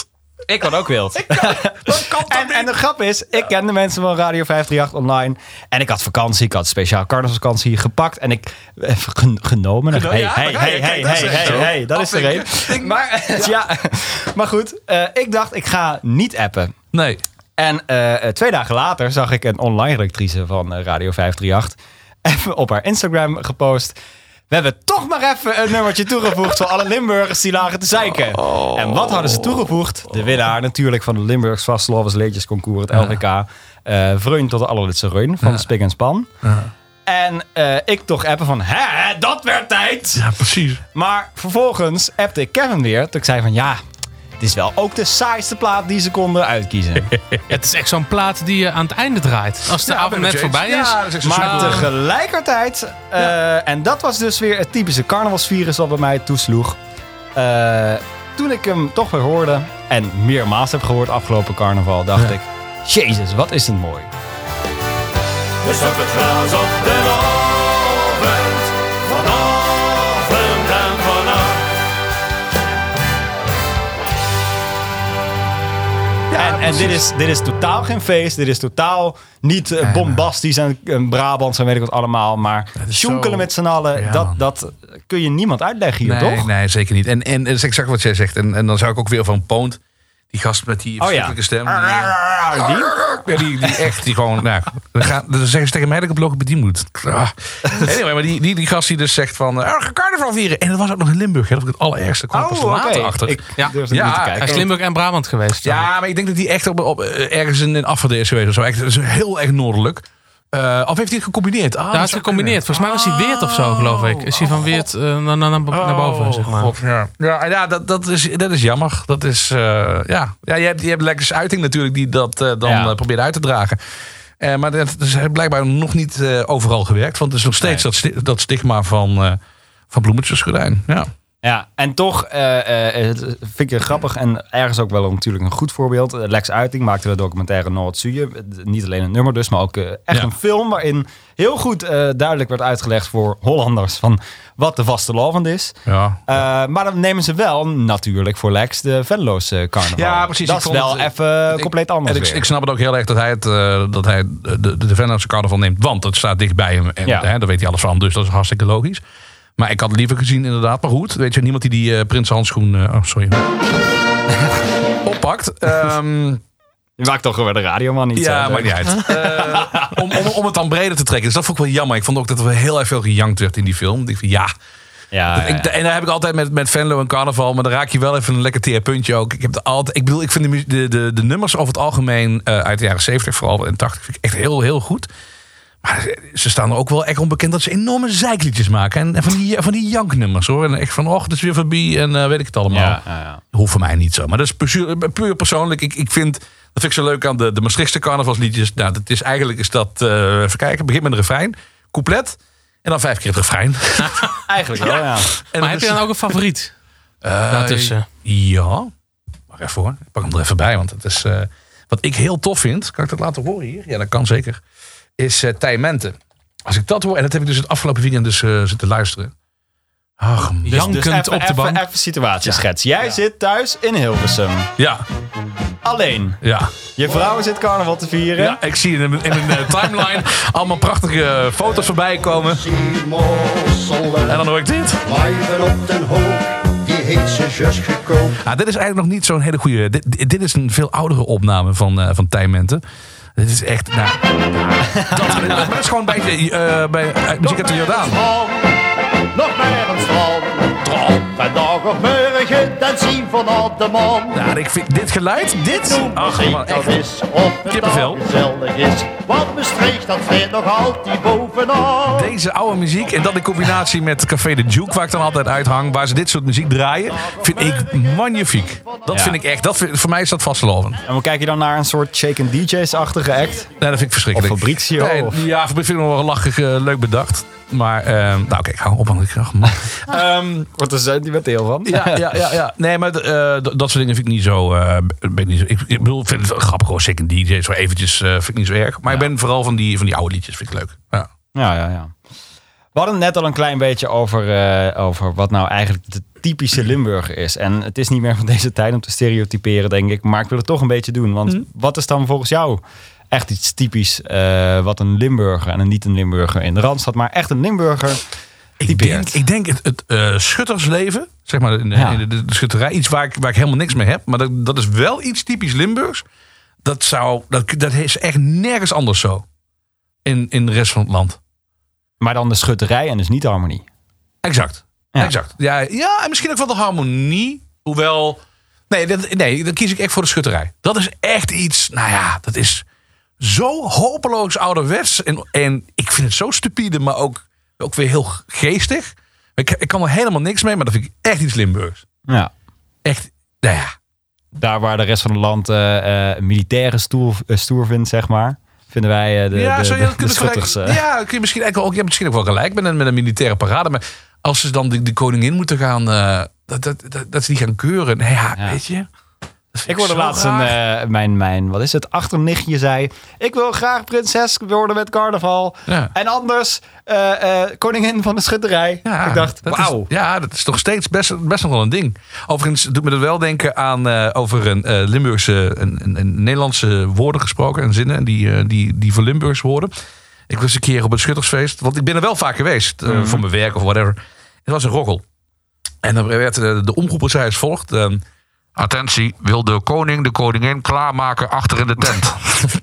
Ik had ook wild. Dat kan En, en de grap is, ik kende mensen van Radio 538 online. En ik had vakantie, ik had speciaal carnavalsvakantie gepakt. En ik eh, gen- genomen. Geno- hey, ja, hey, hey, hey, dat is hey, dat is er een. Afvinken. Maar, ja. maar goed, eh, ik dacht, ik ga niet appen. Nee. En eh, eh, twee dagen later zag ik een online redactrice van eh, Radio 538 even op haar Instagram gepost. We hebben toch maar even een nummertje toegevoegd voor alle Limburgers die lagen te zeiken. En wat hadden ze toegevoegd? De winnaar natuurlijk van de Limburgs Vastlovers Leedjesconcours, het LVK. eh Vreun tot de allerlitse Reun van Spik en Span. En eh, ik toch appen van, hè, dat werd tijd. Ja, precies. Maar vervolgens appte ik Kevin weer. Toen ik zei van, ja, het is wel ook de saaiste plaat die ze konden uitkiezen. Het is echt zo'n plaat die je aan het einde draait. Als de Ja, avond net voorbij is. Ja, dat is Maar super. tegelijkertijd, eh, en dat was dus weer het typische carnavalsvirus wat bij mij toesloeg. Eh, toen ik hem toch weer hoorde, en meermaals heb gehoord afgelopen carnaval, dacht Ja. ik, jezus, wat is het mooi. Dus op het gras op de en dit, is, dit is totaal geen feest, dit is totaal niet eh, bombastisch en, en Brabants en weet ik wat allemaal, maar zo- met z'n allen, Ja, dat, dat kun je niemand uitleggen hier, nee, toch? Nee, zeker niet. En, en dat is exact wat jij zegt. En, en dan zou ik ook weer van Poont, die gast met die Oh ja. verschrikkelijke stem. Die, Ja, die, die echt, die gewoon, nou, dan, gaan, dan zeggen ze tegen mij dat ik op logopedie moet. Ah. Anyway, maar die, die, die gast die dus zegt van, eh, ga carnaval vieren. En dat was ook nog in Limburg, hè, dat was het allereerste. kwam ik pas later Oh, achter. Ik Ja. Ja, hij is Limburg en Brabant geweest. Ja, maar ik denk dat hij echt op, op, eh, ergens in, in Afverde is geweest of zo. Echt, dat is heel erg noordelijk. Eh, of heeft hij het gecombineerd? Ah, Daar dat is gecombineerd. Volgens mij was hij Weert of zo, geloof ik. Is hij van Weert eh, naar, naar, naar, boven, Oh, zeg maar. God, ja, ja, ja dat, dat, is, dat is jammer. Dat is, eh, ja. Ja, je hebt, je hebt Lekkers Uiting natuurlijk die dat dan Ja. probeert uit te dragen. Maar dat is blijkbaar nog niet overal gewerkt. Want het is nog steeds dat, dat stigma van, van bloemetjesgordijn. Ja. Ja, en toch eh, eh, het vind ik het grappig en ergens ook wel natuurlijk een goed voorbeeld. Eh, Lex Uiting maakte de documentaire Noord-Zuid. Niet alleen een nummer dus, maar ook eh, echt Ja. een film waarin heel goed eh, duidelijk werd uitgelegd voor Hollanders van wat de vastelovend is. Ja. Eh, maar dan nemen ze wel natuurlijk voor Lex de Venlo's eh, carnaval. Ja, precies. Dat is wel het, even ik- compleet anders En ik, ik snap het ook heel erg dat hij, het, eh, dat hij de, de, Venloze carnaval neemt. Want het staat dichtbij hem. En Ja. hè, daar weet hij alles van. Dus dat is hartstikke logisch. Maar ik had het liever gezien inderdaad. Maar goed, weet je, niemand die die eh Prins handschoen... eh, oh, sorry. oppakt. Ehm, Je maakt toch weer de radioman niet ja, maakt niet uit. Eh, om, om, om het dan breder te trekken. Dus dat vond ik wel jammer. Ik vond ook dat er heel erg veel gejankt werd in die film. Ik ja, Ja, ja, ik, en daar heb ik altijd met, met Venlo en carnaval. Maar dan raak je wel even een lekker teerpuntje ook. Ik, heb altijd, ik bedoel, ik vind de, de, de, de nummers over het algemeen uit de jaren 70, vooral en 80, vind ik echt heel, heel goed. Maar ze staan er ook wel echt onbekend dat ze enorme zeikliedjes maken. En, en van die, van die janknummers hoor. En echt van, och, het is weer voorbij en eh, weet ik het allemaal. ja, ja, ja. Hoeft voor mij niet zo. Maar dat is puur, puur persoonlijk. Ik, ik vind, dat vind ik zo leuk aan de, de Maastrichtse carnavalsliedjes. Nou, dat is eigenlijk is dat, eh, even kijken, begin met een refrein, couplet. En dan vijf keer het refrein. Eigenlijk wel, ja. En Maar heb je dan ook een favoriet? Eh, daartussen? Ja. Wacht even hoor. Ik pak hem er even bij. Want het is, eh, wat ik heel tof vind. Kan ik dat laten horen hier? Ja, dat kan zeker. Is uh, Tijmente. Als ik dat hoor. En dat heb ik dus het afgelopen weekend dus eh, zitten luisteren. Ach. Dus, Jankend dus even, op de even, bank. Even situatieschets. Jij zit thuis in Hilversum. ja, Alleen. ja. Je vrouw zit carnaval te vieren. Ja, ik zie in een, in een eh, timeline allemaal prachtige eh, foto's voorbij komen. En dan hoor ik dit. Op den hoog. Ah, dit is eigenlijk nog niet zo'n hele goede. Dit, is een veel oudere opname van, eh van Tijmente. Dit is echt. Nou, dat, dat is gewoon bij, eh bij eh, Muziek uit de Jordaan. Nog meer een. Trap vandaag of morgen, dan zien vanaf de man. Ja, ik vind dit geluid, dit. Ach, man, dat echt. is of het Kippenvel. gezellig is. Want Maastricht, dat vindt nog altijd bovenaan. Deze oude muziek en dat in combinatie met Café de Duke, waar ik dan altijd uithang, waar ze dit soort muziek draaien, vind ik magnifiek. Dat Ja. vind ik echt. Dat vind- voor mij is dat vastgelopen. En hoe kijk je dan naar een soort shaken DJ's-achtige act? Nee, dat vind ik verschrikkelijk. Of Fabrizio, Nee, of- Ja, Fabrizio vind ik nog wel lachig, eh, leuk bedacht. Maar, ehm, nou oké, ik hou op. want ik dacht, man. Ehm, Wordt er sentimenteel van. Ja, ja, ja, ja. Nee, maar eh, dat soort dingen vind ik niet zo. eh, ben ik, niet zo ik, ik bedoel, ik vind het wel grappig hoor. Zeker DJ, zo eventjes eh, vind ik niet zo erg. Maar ik ben vooral van die, van die oude liedjes, vind ik leuk. Ja. Ja, ja, ja. We hadden net al een klein beetje over, over wat nou eigenlijk de typische Limburger is. En het is niet meer van deze tijd om te stereotyperen, denk ik. Maar ik wil het toch een beetje doen. Want Mhm. wat is dan volgens jou echt iets typisch wat een Limburger en een niet een Limburger in de Randstad, maar echt een Limburger Ik typeert? denk, ik denk het, het schuttersleven, zeg maar in, de- Ja. in de, de schutterij, iets waar ik, waar ik helemaal niks mee heb. Maar dat, dat is wel iets typisch Limburgs. Dat, zou, dat, dat is echt nergens anders zo. In, in de rest van het land. Maar dan de schutterij en dus niet de harmonie. Exact. Ja. Exact. Ja, ja, en misschien ook wel de harmonie. Hoewel. Nee, dat, nee, dan kies ik echt voor de schutterij. Dat is echt iets. Nou ja, dat is zo hopeloos ouderwets. En, en ik vind het zo stupide, maar ook, ook weer heel geestig. Ik, ik kan er helemaal niks mee, maar dat vind ik echt iets Limburgs. Ja. Echt, nou ja. Daar waar de rest van het land eh eh, militaire stoer, stoer vindt, zeg maar. Vinden wij de, ja, de, zou je de, dat kunnen de schutters, vergelijken? Ja, kun je misschien, wel, je hebt misschien ook wel gelijk met een, met een militaire parade. Maar als ze dan de, de koningin moeten gaan, dat, dat, dat, dat ze die gaan keuren. Nee, ja, Ja. weet je. Ik hoorde laatst een, eh, mijn, mijn, wat is het, achternichtje zei... Ik wil graag prinses worden met carnaval. Ja. En anders eh, eh, koningin van de schutterij. Ja, ik dacht, wauw. Ja, dat is toch steeds best, best nog wel een ding. Overigens doet me dat wel denken aan over een Limburgse, een, een, een Nederlandse woorden gesproken en zinnen die, die, die voor Limburgs worden. Ik was een keer op het Schuttersfeest, want ik ben er wel vaak geweest eh, voor mijn werk of whatever. Het was een roggel. En dan werd eh, de omroeper zei als volgt. Attentie, wil de koning de koningin klaarmaken achter in de tent.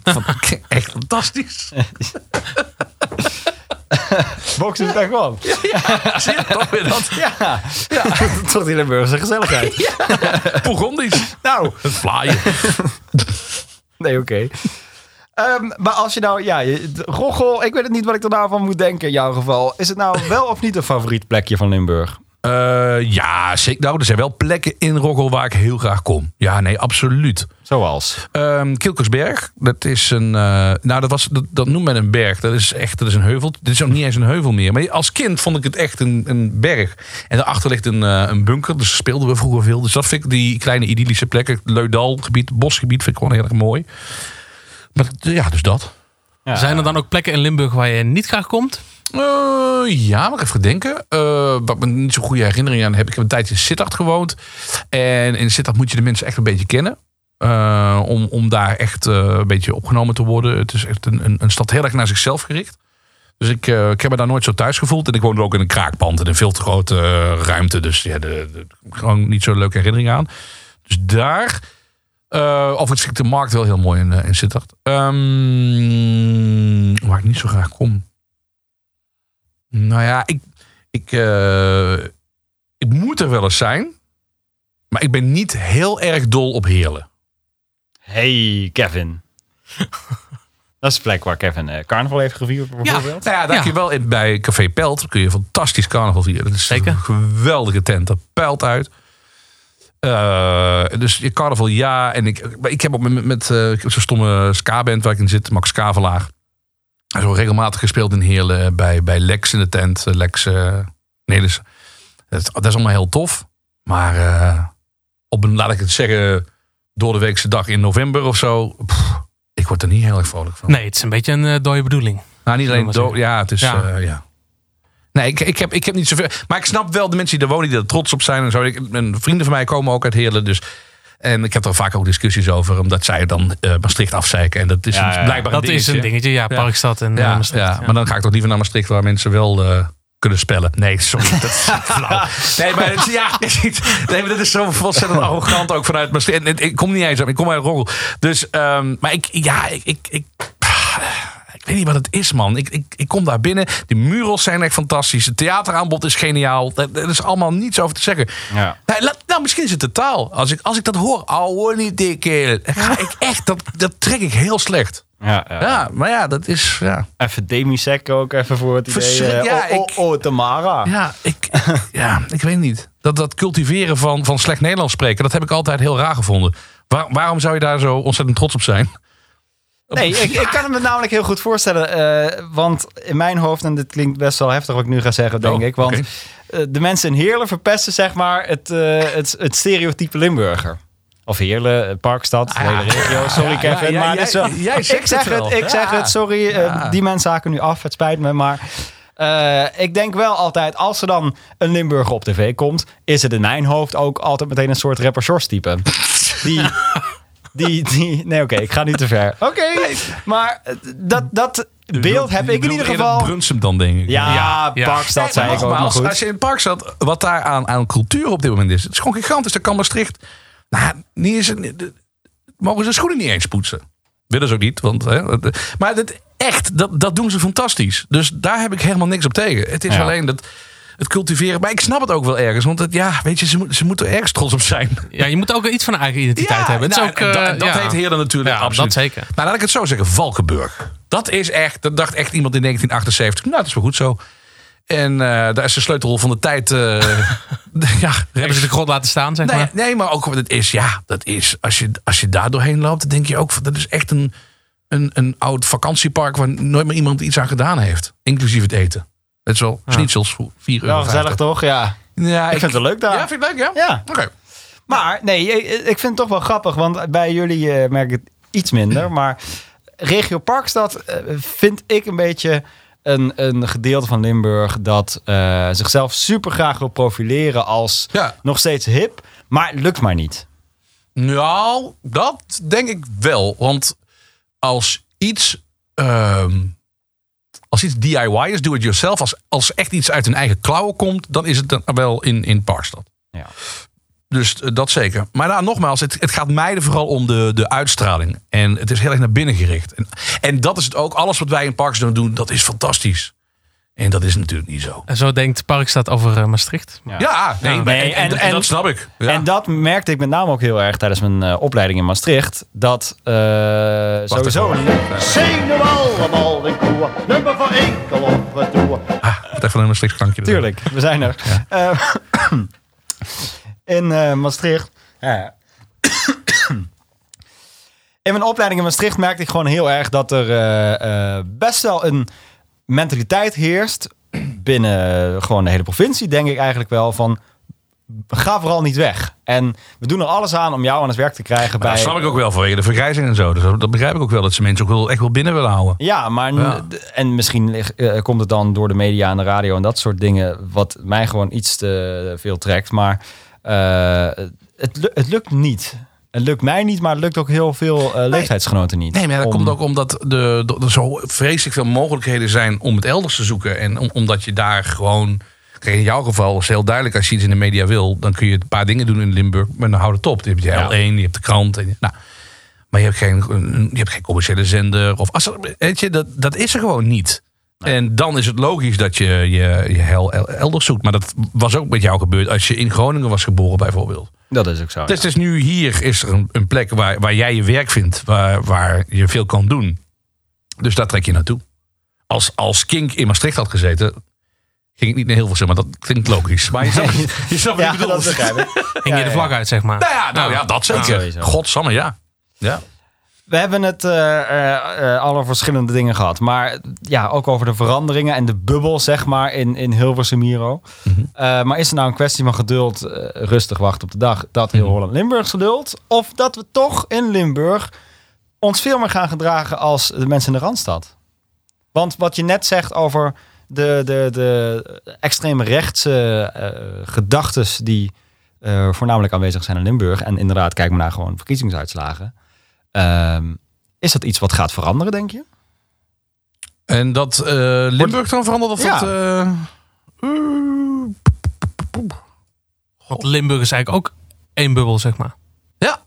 Echt fantastisch. Boksen is echt. Zie je toch weer dat? Ja, ja. toch die Limburgse gezelligheid. Burgondisch. Nou, Het vlaaien. nee, oké. Ehm, maar als je nou, ja, Roggel, ik weet het niet wat ik er nou van moet denken in jouw geval. Is het nou wel of niet een favoriet plekje van Limburg? Eh, ja, zeker. Nou, er zijn wel plekken in Roggel waar ik heel graag kom. Ja, nee, absoluut. Zoals? Ehm Kilkersberg, dat is een. eh, nou, dat, was, dat, dat noemt men een berg. Dat is echt dat is een heuvel. Dit is ook niet eens een heuvel meer. Maar als kind vond ik het echt een, een berg. En daarachter ligt een, eh, een bunker. Dus speelden we vroeger veel. Dus dat vind ik die kleine idyllische plekken. Leudalgebied, bosgebied vind ik gewoon heel erg mooi. Maar ja, dus dat. Ja. Zijn er dan ook plekken in Limburg waar je niet graag komt? Eh, ja, mag ik even denken. Eh, wat me niet zo'n goede herinneringen aan heb. Ik heb een tijdje in Sittard gewoond. En in Sittard moet je de mensen echt een beetje kennen. Eh, om, om daar echt een beetje opgenomen te worden. Het is echt een, een, stad heel erg naar zichzelf gericht. Dus ik, ik heb me daar nooit zo thuis gevoeld. En ik woonde ook in een kraakpand in een veel te grote ruimte. Dus ja, de, de- gewoon niet zo'n leuke herinnering aan. Dus daar. eh overigens vind ik de markt wel heel mooi in, in Sittard. Ehm, waar ik niet zo graag kom. Nou ja, ik, ik, eh, ik moet er wel eens zijn. Maar ik ben niet heel erg dol op Heerlen. Hey, Kevin. Dat is de plek waar Kevin eh, carnaval heeft gevierd, bijvoorbeeld. Nou ja, daar Ja. kun je wel in, bij Café Pelt kun je fantastisch carnaval vieren. Dat is Zeker. een geweldige tent. Dat pijlt uit. Eh, dus je carnaval ja. En ik, maar ik heb ook met, met eh, zo'n stomme ska-band waar ik in zit. Max Kavelaar. Wel regelmatig gespeeld in Heerlen. Bij, bij Lex in de tent. eh, Lex uh, Nelis. Dat, dat is allemaal heel tof. Maar eh, op een, laat ik het zeggen, door de weekse dag in november of zo. pff, ik word er niet heel erg vrolijk van. Nee, het is een beetje een eh, dode bedoeling. Nou, niet alleen. Ja, het is. Ja. Nee, ik, ik, heb, ik heb niet zoveel. Maar ik snap wel de mensen die er wonen, die er trots op zijn. En zo. Ik, en vrienden van mij komen ook uit Heerlen. Dus. En ik heb er vaak ook discussies over, omdat zij dan eh, Maastricht afzeiken. En dat is Ja, blijkbaar Dat een is een dingetje. Ja. Parkstad en Ja, eh, Maastricht. ja, maar dan ga ik toch liever naar Maastricht, waar mensen wel eh, kunnen spellen. Nee, sorry, dat is flauw. Nee, maar, het, ja, nee, maar dat is zo ontzettend arrogant ook vanuit Maastricht. En, en ik kom niet eens op, ik kom uit Roggel. Dus, ehm, maar ik, ja, ik, ik, ik, ik weet niet wat het is, man. Ik, ik, ik kom daar binnen. Die murals zijn echt fantastisch. Het theateraanbod is geniaal. Er, is allemaal niets over te zeggen. Ja. Nou, laat- nou, misschien is het de taal. Als ik, als ik dat hoor, ouwe niet dikke. Ga ik echt, dat, dat trek ik heel slecht. Ja, ja. Ja, maar ja, dat is, ja. Even Demisec ook even voor het idee. Eh, ja, oh, oh, ik- oh, Tamara. Ja, ik, ja, ik weet niet. Dat, dat cultiveren van, van slecht Nederlands spreken, dat heb ik altijd heel raar gevonden. Waar- waarom zou je daar zo ontzettend trots op zijn? Nee, ik, ik kan het me namelijk heel goed voorstellen. eh, want in mijn hoofd, en dit klinkt best wel heftig wat ik nu ga zeggen, denk Oh, ik. Want eh, de mensen in Heerlen verpesten zeg maar het, eh, het, het stereotype Limburger. Of Heerlen, eh, Parkstad, de hele regio. Sorry Ah, ja, Kevin, ja, maar jij- wel- jij zegt ik zeg het ik zeg het, sorry. die mensen haken nu af, het spijt me. Maar ik denk wel altijd, als er dan een Limburger op tv komt, is het in mijn hoofd ook altijd meteen een soort rapper Sjors type. Die... Die, die, nee, oké, ik ga nu te ver. Oké, maar eh, dat, dat beeld heb ik in ieder geval. Brunsum dan, denk ik. Ja, Ja, ja. Parkstad Nee, zei ik ook goed. Als je in het park staat, wat daar aan, aan cultuur op dit moment is. Het is gewoon gigantisch. Daar kan Maastricht... Nou, niet eens, een- de- mogen ze schoenen niet eens poetsen. Willen ze ook niet. Want, hè, het- maar dat, echt, dat, dat doen ze fantastisch. Dus daar heb ik helemaal niks op tegen. Het is Ja. alleen dat... Het cultiveren. Maar ik snap het ook wel ergens. Want het, ja, weet je, ze, ze moeten er ergens trots op zijn. Ja, je moet ook iets van een eigen identiteit Ja, hebben. Het is nou, ook, eh, dat, dat ja. heeft Heerlen natuurlijk Ja, absoluut. dat zeker. Nou, laat ik het zo zeggen. Valkenburg. Dat is echt, dat dacht echt iemand in 1978. Nou, dat is wel goed zo. En eh, daar is de sleutelrol van de tijd. eh, ja, Hebben ze de grond laten staan, zeg nee, maar. nee, maar ook dat is, ja, dat is, als je, als je daar doorheen loopt, dan denk je ook, dat is echt een, een, een oud vakantiepark waar nooit meer iemand iets aan gedaan heeft. Inclusief het eten. Het is wel schnitzels voor 4 euro. Gezellig toch? Ja. Ja, Ik vind het leuk daar. Ja, vind het leuk, ja? Ja. Oké. Maar nee, ik ik vind het toch wel grappig, want bij jullie eh, merk ik het iets minder. Maar regio Parkstad eh, vind ik een beetje een, een gedeelte van Limburg dat eh, zichzelf super graag wil profileren als Ja. nog steeds hip, maar het lukt maar niet. Nou, dat denk ik wel. Want als iets, ehm, als iets DIY is, do it yourself, als, als echt iets uit hun eigen klauwen komt, dan is het dan wel in, in Parkstad. Ja. Dus eh, dat zeker. Maar nou, nogmaals, het, het gaat mij er vooral om de, de uitstraling. En het is heel erg naar binnen gericht. En, en dat is het ook. Alles wat wij in Parkstad doen, dat is fantastisch. En dat is natuurlijk niet zo. En zo denkt Parkstad over eh, Maastricht. Ja, nee, en, en, en- en en- dat snap ik. Ja. En dat merkte ik met name ook heel erg tijdens mijn eh, opleiding in Maastricht. Dat eh, sowieso... allemaal de koe, nummer voor enkel op retour. Ah, wat moet even een Maastrichts klankje. Tuurlijk, we zijn er. Eh, in eh, Maastricht. ja. in mijn opleiding in Maastricht merkte ik gewoon heel erg dat er eh, eh, best wel een mentaliteit heerst binnen gewoon de hele provincie, denk ik eigenlijk wel van. Ga vooral niet weg. En we doen er alles aan om jou aan het werk te krijgen Maar bij. dat snap ik ook wel vanwege de vergrijzing en zo. Dus dat begrijp ik ook wel. Dat ze mensen ook wel, echt wel binnen willen houden. Ja, maar Ja. en misschien eh, komt het dan door de media en de radio en dat soort dingen, wat mij gewoon iets te veel trekt. Maar eh, het, het lukt niet. Het lukt mij niet, maar het lukt ook heel veel eh, leeftijdsgenoten niet. Nee, maar dat Om- komt ook omdat de, de- er zo vreselijk veel mogelijkheden zijn om het elders te zoeken. En om, omdat je daar gewoon... Kijk, in jouw geval is heel duidelijk. Als je iets in de media wil, dan kun je een paar dingen doen in Limburg. Maar dan houdt het op. Je hebt je Ja. L1, je hebt de krant. En, nou, maar je hebt, geen, je hebt geen commerciële zender. Of als weet je, dat, dat is er gewoon niet. En dan is het logisch dat je je, je hel el- elders zoekt. Maar dat was ook met jou gebeurd als je in Groningen was geboren bijvoorbeeld. Dat is ook zo. Dus, dus nu hier is er een, een plek waar, waar jij je werk vindt, waar, waar je veel kan doen. Dus daar trek je naartoe. Als, als Kink in Maastricht had gezeten, ging ik niet naar Hilversum, maar dat klinkt logisch. Maar je snapt, je snapt wat ja. Hing je de vlag uit, zeg maar. Nou ja, nou ja, dat zeker. Godsamme, ja. ja. We hebben het eh eh, eh, alle verschillende dingen gehad. Maar ja, ook over de veranderingen en de bubbel, zeg maar, in, in Hilversum Miro. Eh, maar is er nou een kwestie van geduld, rustig wachten op de dag, dat heel Holland-Limburgs geduld? Of dat we toch in Limburg ons veel meer gaan gedragen als de mensen in de Randstad? Want wat je net zegt over de, de, de extreme rechtse gedachtes die voornamelijk aanwezig zijn in Limburg. En inderdaad, kijk maar naar gewoon verkiezingsuitslagen. Ehm, is dat iets wat gaat veranderen, denk je? En dat eh, Limburg dan verandert of Ja. dat... eh, God, Limburg is eigenlijk ook één bubbel, zeg maar. Ja.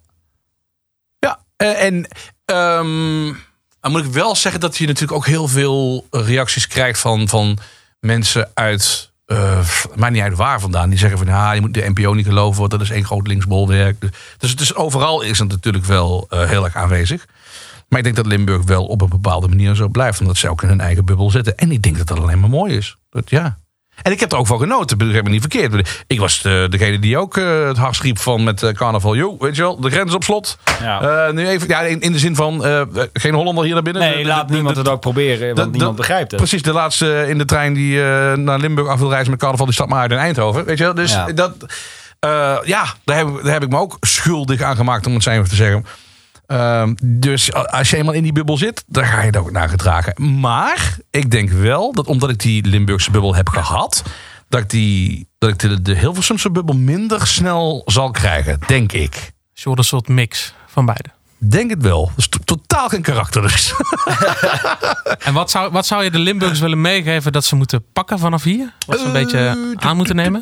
Ja, eh, en ehm, dan moet ik wel zeggen dat je natuurlijk ook heel veel reacties krijgt van, van mensen uit, eh maakt niet uit waar vandaan, die zeggen van ja, je moet de NPO niet geloven, want dat is één groot linksbolwerk. Dus het is overal is het natuurlijk wel eh, heel erg aanwezig. Maar ik denk dat Limburg wel op een bepaalde manier zo blijft, omdat ze ook in hun eigen bubbel zitten. En ik denk dat dat alleen maar mooi is. Dat, ja. En ik heb er ook van genoten, begrijp me niet verkeerd. Ik was de, degene die ook eh, het hardst riep van met eh, carnaval. Yo, weet je wel, de grens op slot. Ja. Eh, nu even, ja, in, in de zin van geen Hollander hier naar binnen. nee, De- laat de- niemand het ook proberen, want niemand begrijpt het. Precies, de laatste in de trein die naar Limburg af wil reizen met carnaval, die stapt maar uit in Eindhoven. Weet je wel? Dus Ja. dat, ja, daar heb, daar heb ik me ook schuldig aan gemaakt, om het zo even te zeggen. Ehm, dus als je eenmaal in die bubbel zit, dan ga je er ook naar gedragen. Maar ik denk wel dat omdat ik die Limburgse bubbel heb gehad, dat ik, die, dat ik de, de Hilversumse bubbel minder snel zal krijgen, denk ik. Een soort mix van beide. Denk het wel. Dus to- totaal geen karakter dus. En wat zou, wat zou je de Limburgers willen meegeven dat ze moeten pakken vanaf hier? Wat ze een beetje aan moeten nemen?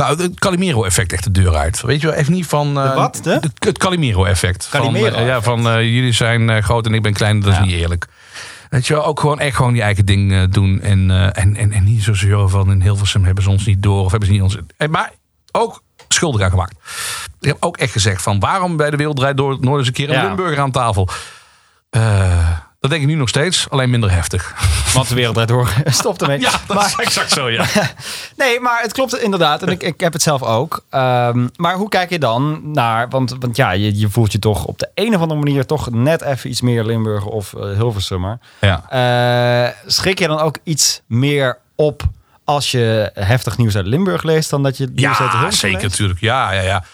Nou, het Calimero-effect echt de deur uit. Weet je wel, even niet van... eh, De wat? De? Het, het Calimero-effect. Van, eh, ja, van eh, jullie zijn groot en ik ben klein, dat is Ja. niet eerlijk. Weet je wel, ook gewoon echt gewoon je eigen ding doen. En, en, en, en niet zo zeuren van in Hilversum hebben ze ons niet door. Of hebben ze niet ons... Maar ook schuldig aan gemaakt. Ik heb ook echt gezegd van waarom bij de Wereld Draait Door nooit eens een keer een Ja. Limburger aan tafel. Eh, dat denk ik nu nog steeds, alleen minder heftig. Want de wereld door. Stop ermee. maar, exact zo, ja. nee, maar het klopt inderdaad. En ik, ik heb het zelf ook. Ehm, maar hoe kijk je dan naar... Want, want ja, je, je voelt je toch op de een of andere manier... toch net even iets meer Limburg of uh, Hilversummer. ja. Eh, schrik je dan ook iets meer op... als je heftig nieuws uit Limburg leest... dan dat je nieuws uit Ja, Hilversum zeker leest? natuurlijk. Ja, ja, ja.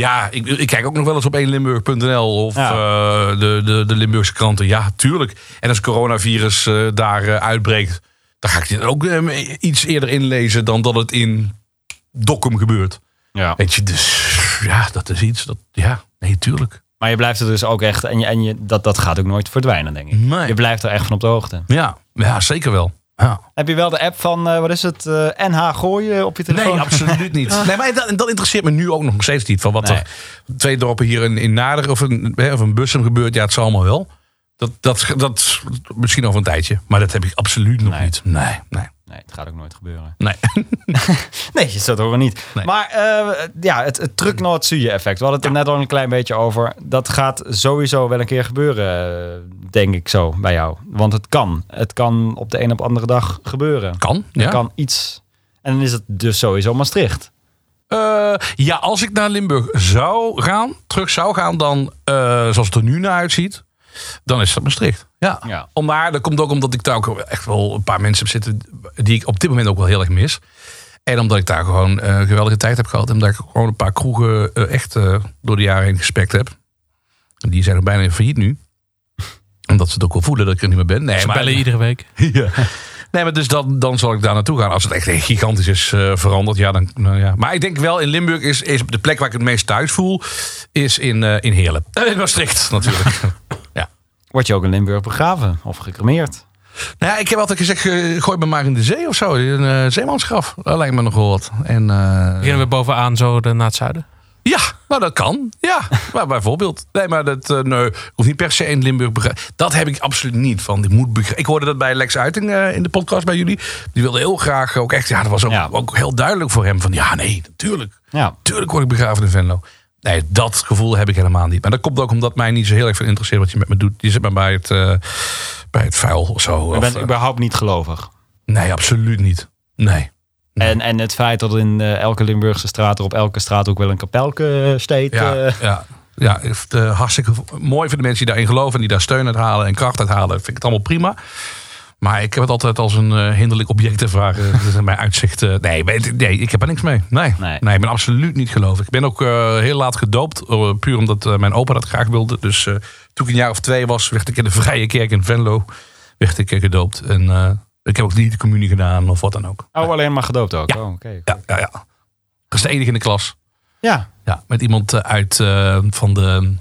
Ja, ik, ik kijk ook nog wel eens op 1limburg.nl of Ja. eh, de, de, de Limburgse kranten. Ja, tuurlijk. En als coronavirus eh, daar eh, uitbreekt, dan ga ik dit ook eh, iets eerder inlezen dan dat het in Dokkum gebeurt. Ja. Weet je, dus ja, dat is iets. Dat, ja, nee, tuurlijk. Maar je blijft er dus ook echt... en, je, en je, dat, dat gaat ook nooit verdwijnen, denk ik. Nee. Je blijft er echt van op de hoogte. Ja, ja zeker wel. Ja. Heb je wel de app van, eh, wat is het, eh, NH gooien op je telefoon? Nee, absoluut niet. Nee, maar dat, dat interesseert me nu ook nog steeds niet. Van wat Nee. er twee dorpen hier in, in Nader of een, of een Bussum gebeurt. Ja, het zal allemaal wel. Dat, dat, dat misschien over een tijdje. Maar dat heb ik absoluut nog Nee. niet. Nee, nee. Nee, het gaat ook nooit gebeuren. Nee. Nee, je zult horen niet. Nee. Maar eh, ja, het, het truc naar het effect. We hadden het er net al een klein beetje over. Dat gaat sowieso wel een keer gebeuren, eh, denk ik zo, bij jou. Want het kan. Het kan op de een op andere dag gebeuren. Kan, Er ja. kan iets. En dan is het dus sowieso Maastricht. Eh, ja, als ik naar Limburg zou gaan, terug zou gaan, dan zoals het er nu naar uitziet, dan is dat Maastricht. Ja. Ja. Om, maar dat komt ook omdat ik daar ook echt wel een paar mensen heb zitten die ik op dit moment ook wel heel erg mis. En omdat ik daar gewoon een geweldige tijd heb gehad. En dat ik gewoon een paar kroegen eh, echt eh, door de jaren heen gespekt heb. En Die zijn er bijna failliet nu. Omdat ze het ook wel voelen dat ik er niet meer ben. Nee, Ze maar, bellen iedere week. ja. Nee, maar dus dan, dan zal ik daar naartoe gaan. Als het echt gigantisch is veranderd. Ja, dan, nou ja. Maar ik denk wel in Limburg is, is de plek waar ik het meest thuis voel. Is in, eh, in Heerlen. En in Maastricht natuurlijk. Word je ook in Limburg begraven of gecremeerd? Nou ja, ik heb altijd gezegd, eh, gooi me maar in de zee of zo. Een eh, zeemansgraf. Dat lijkt me nog wel wat. En, eh, Beginnen we bovenaan zo de, naar het zuiden. Ja, nou dat kan. Ja, maar bijvoorbeeld. Nee, maar dat, eh, nee, ik hoef niet per se in Limburg begraven. Dat heb ik absoluut niet. Van, ik, moet ik hoorde dat bij Lex Uiting eh, in de podcast bij jullie. Die wilde heel graag ook echt, ja, dat was ook, Ja. ook heel duidelijk voor hem. Van ja, nee, natuurlijk. Ja. Tuurlijk word ik begraven in Venlo. Nee, dat gevoel heb ik helemaal niet. Maar dat komt ook omdat mij niet zo heel erg veel interesseert wat je met me doet. Je zit maar bij het, eh, bij het vuil of zo. Je Of, bent eh, überhaupt niet gelovig. nee, absoluut niet. Nee. En, en het feit dat in eh, elke Limburgse straat er op elke straat ook wel een kapelke steekt. Ja, eh, ja. Ja, hartstikke mooi voor de mensen die daarin geloven en die daar steun uit halen en kracht uit halen. Vind ik het allemaal prima. Maar ik heb het altijd als een eh, hinderlijk object ervaren. Dat is mijn uitzicht. eh, nee, nee, ik heb er niks mee. Nee, Nee. nee. ik ben absoluut niet gelovig. Ik ben ook eh, heel laat gedoopt. puur omdat mijn opa dat graag wilde. Dus eh, toen ik een jaar of twee was, werd ik in de Vrije Kerk in Venlo werd ik gedoopt. En eh, ik heb ook niet de communie gedaan of wat dan ook. Oh, alleen maar gedoopt ook. Ja. Oh, oké. Ja, ja, ja. Dat is de enige in de klas. ja. Ja, met iemand uit eh, van de,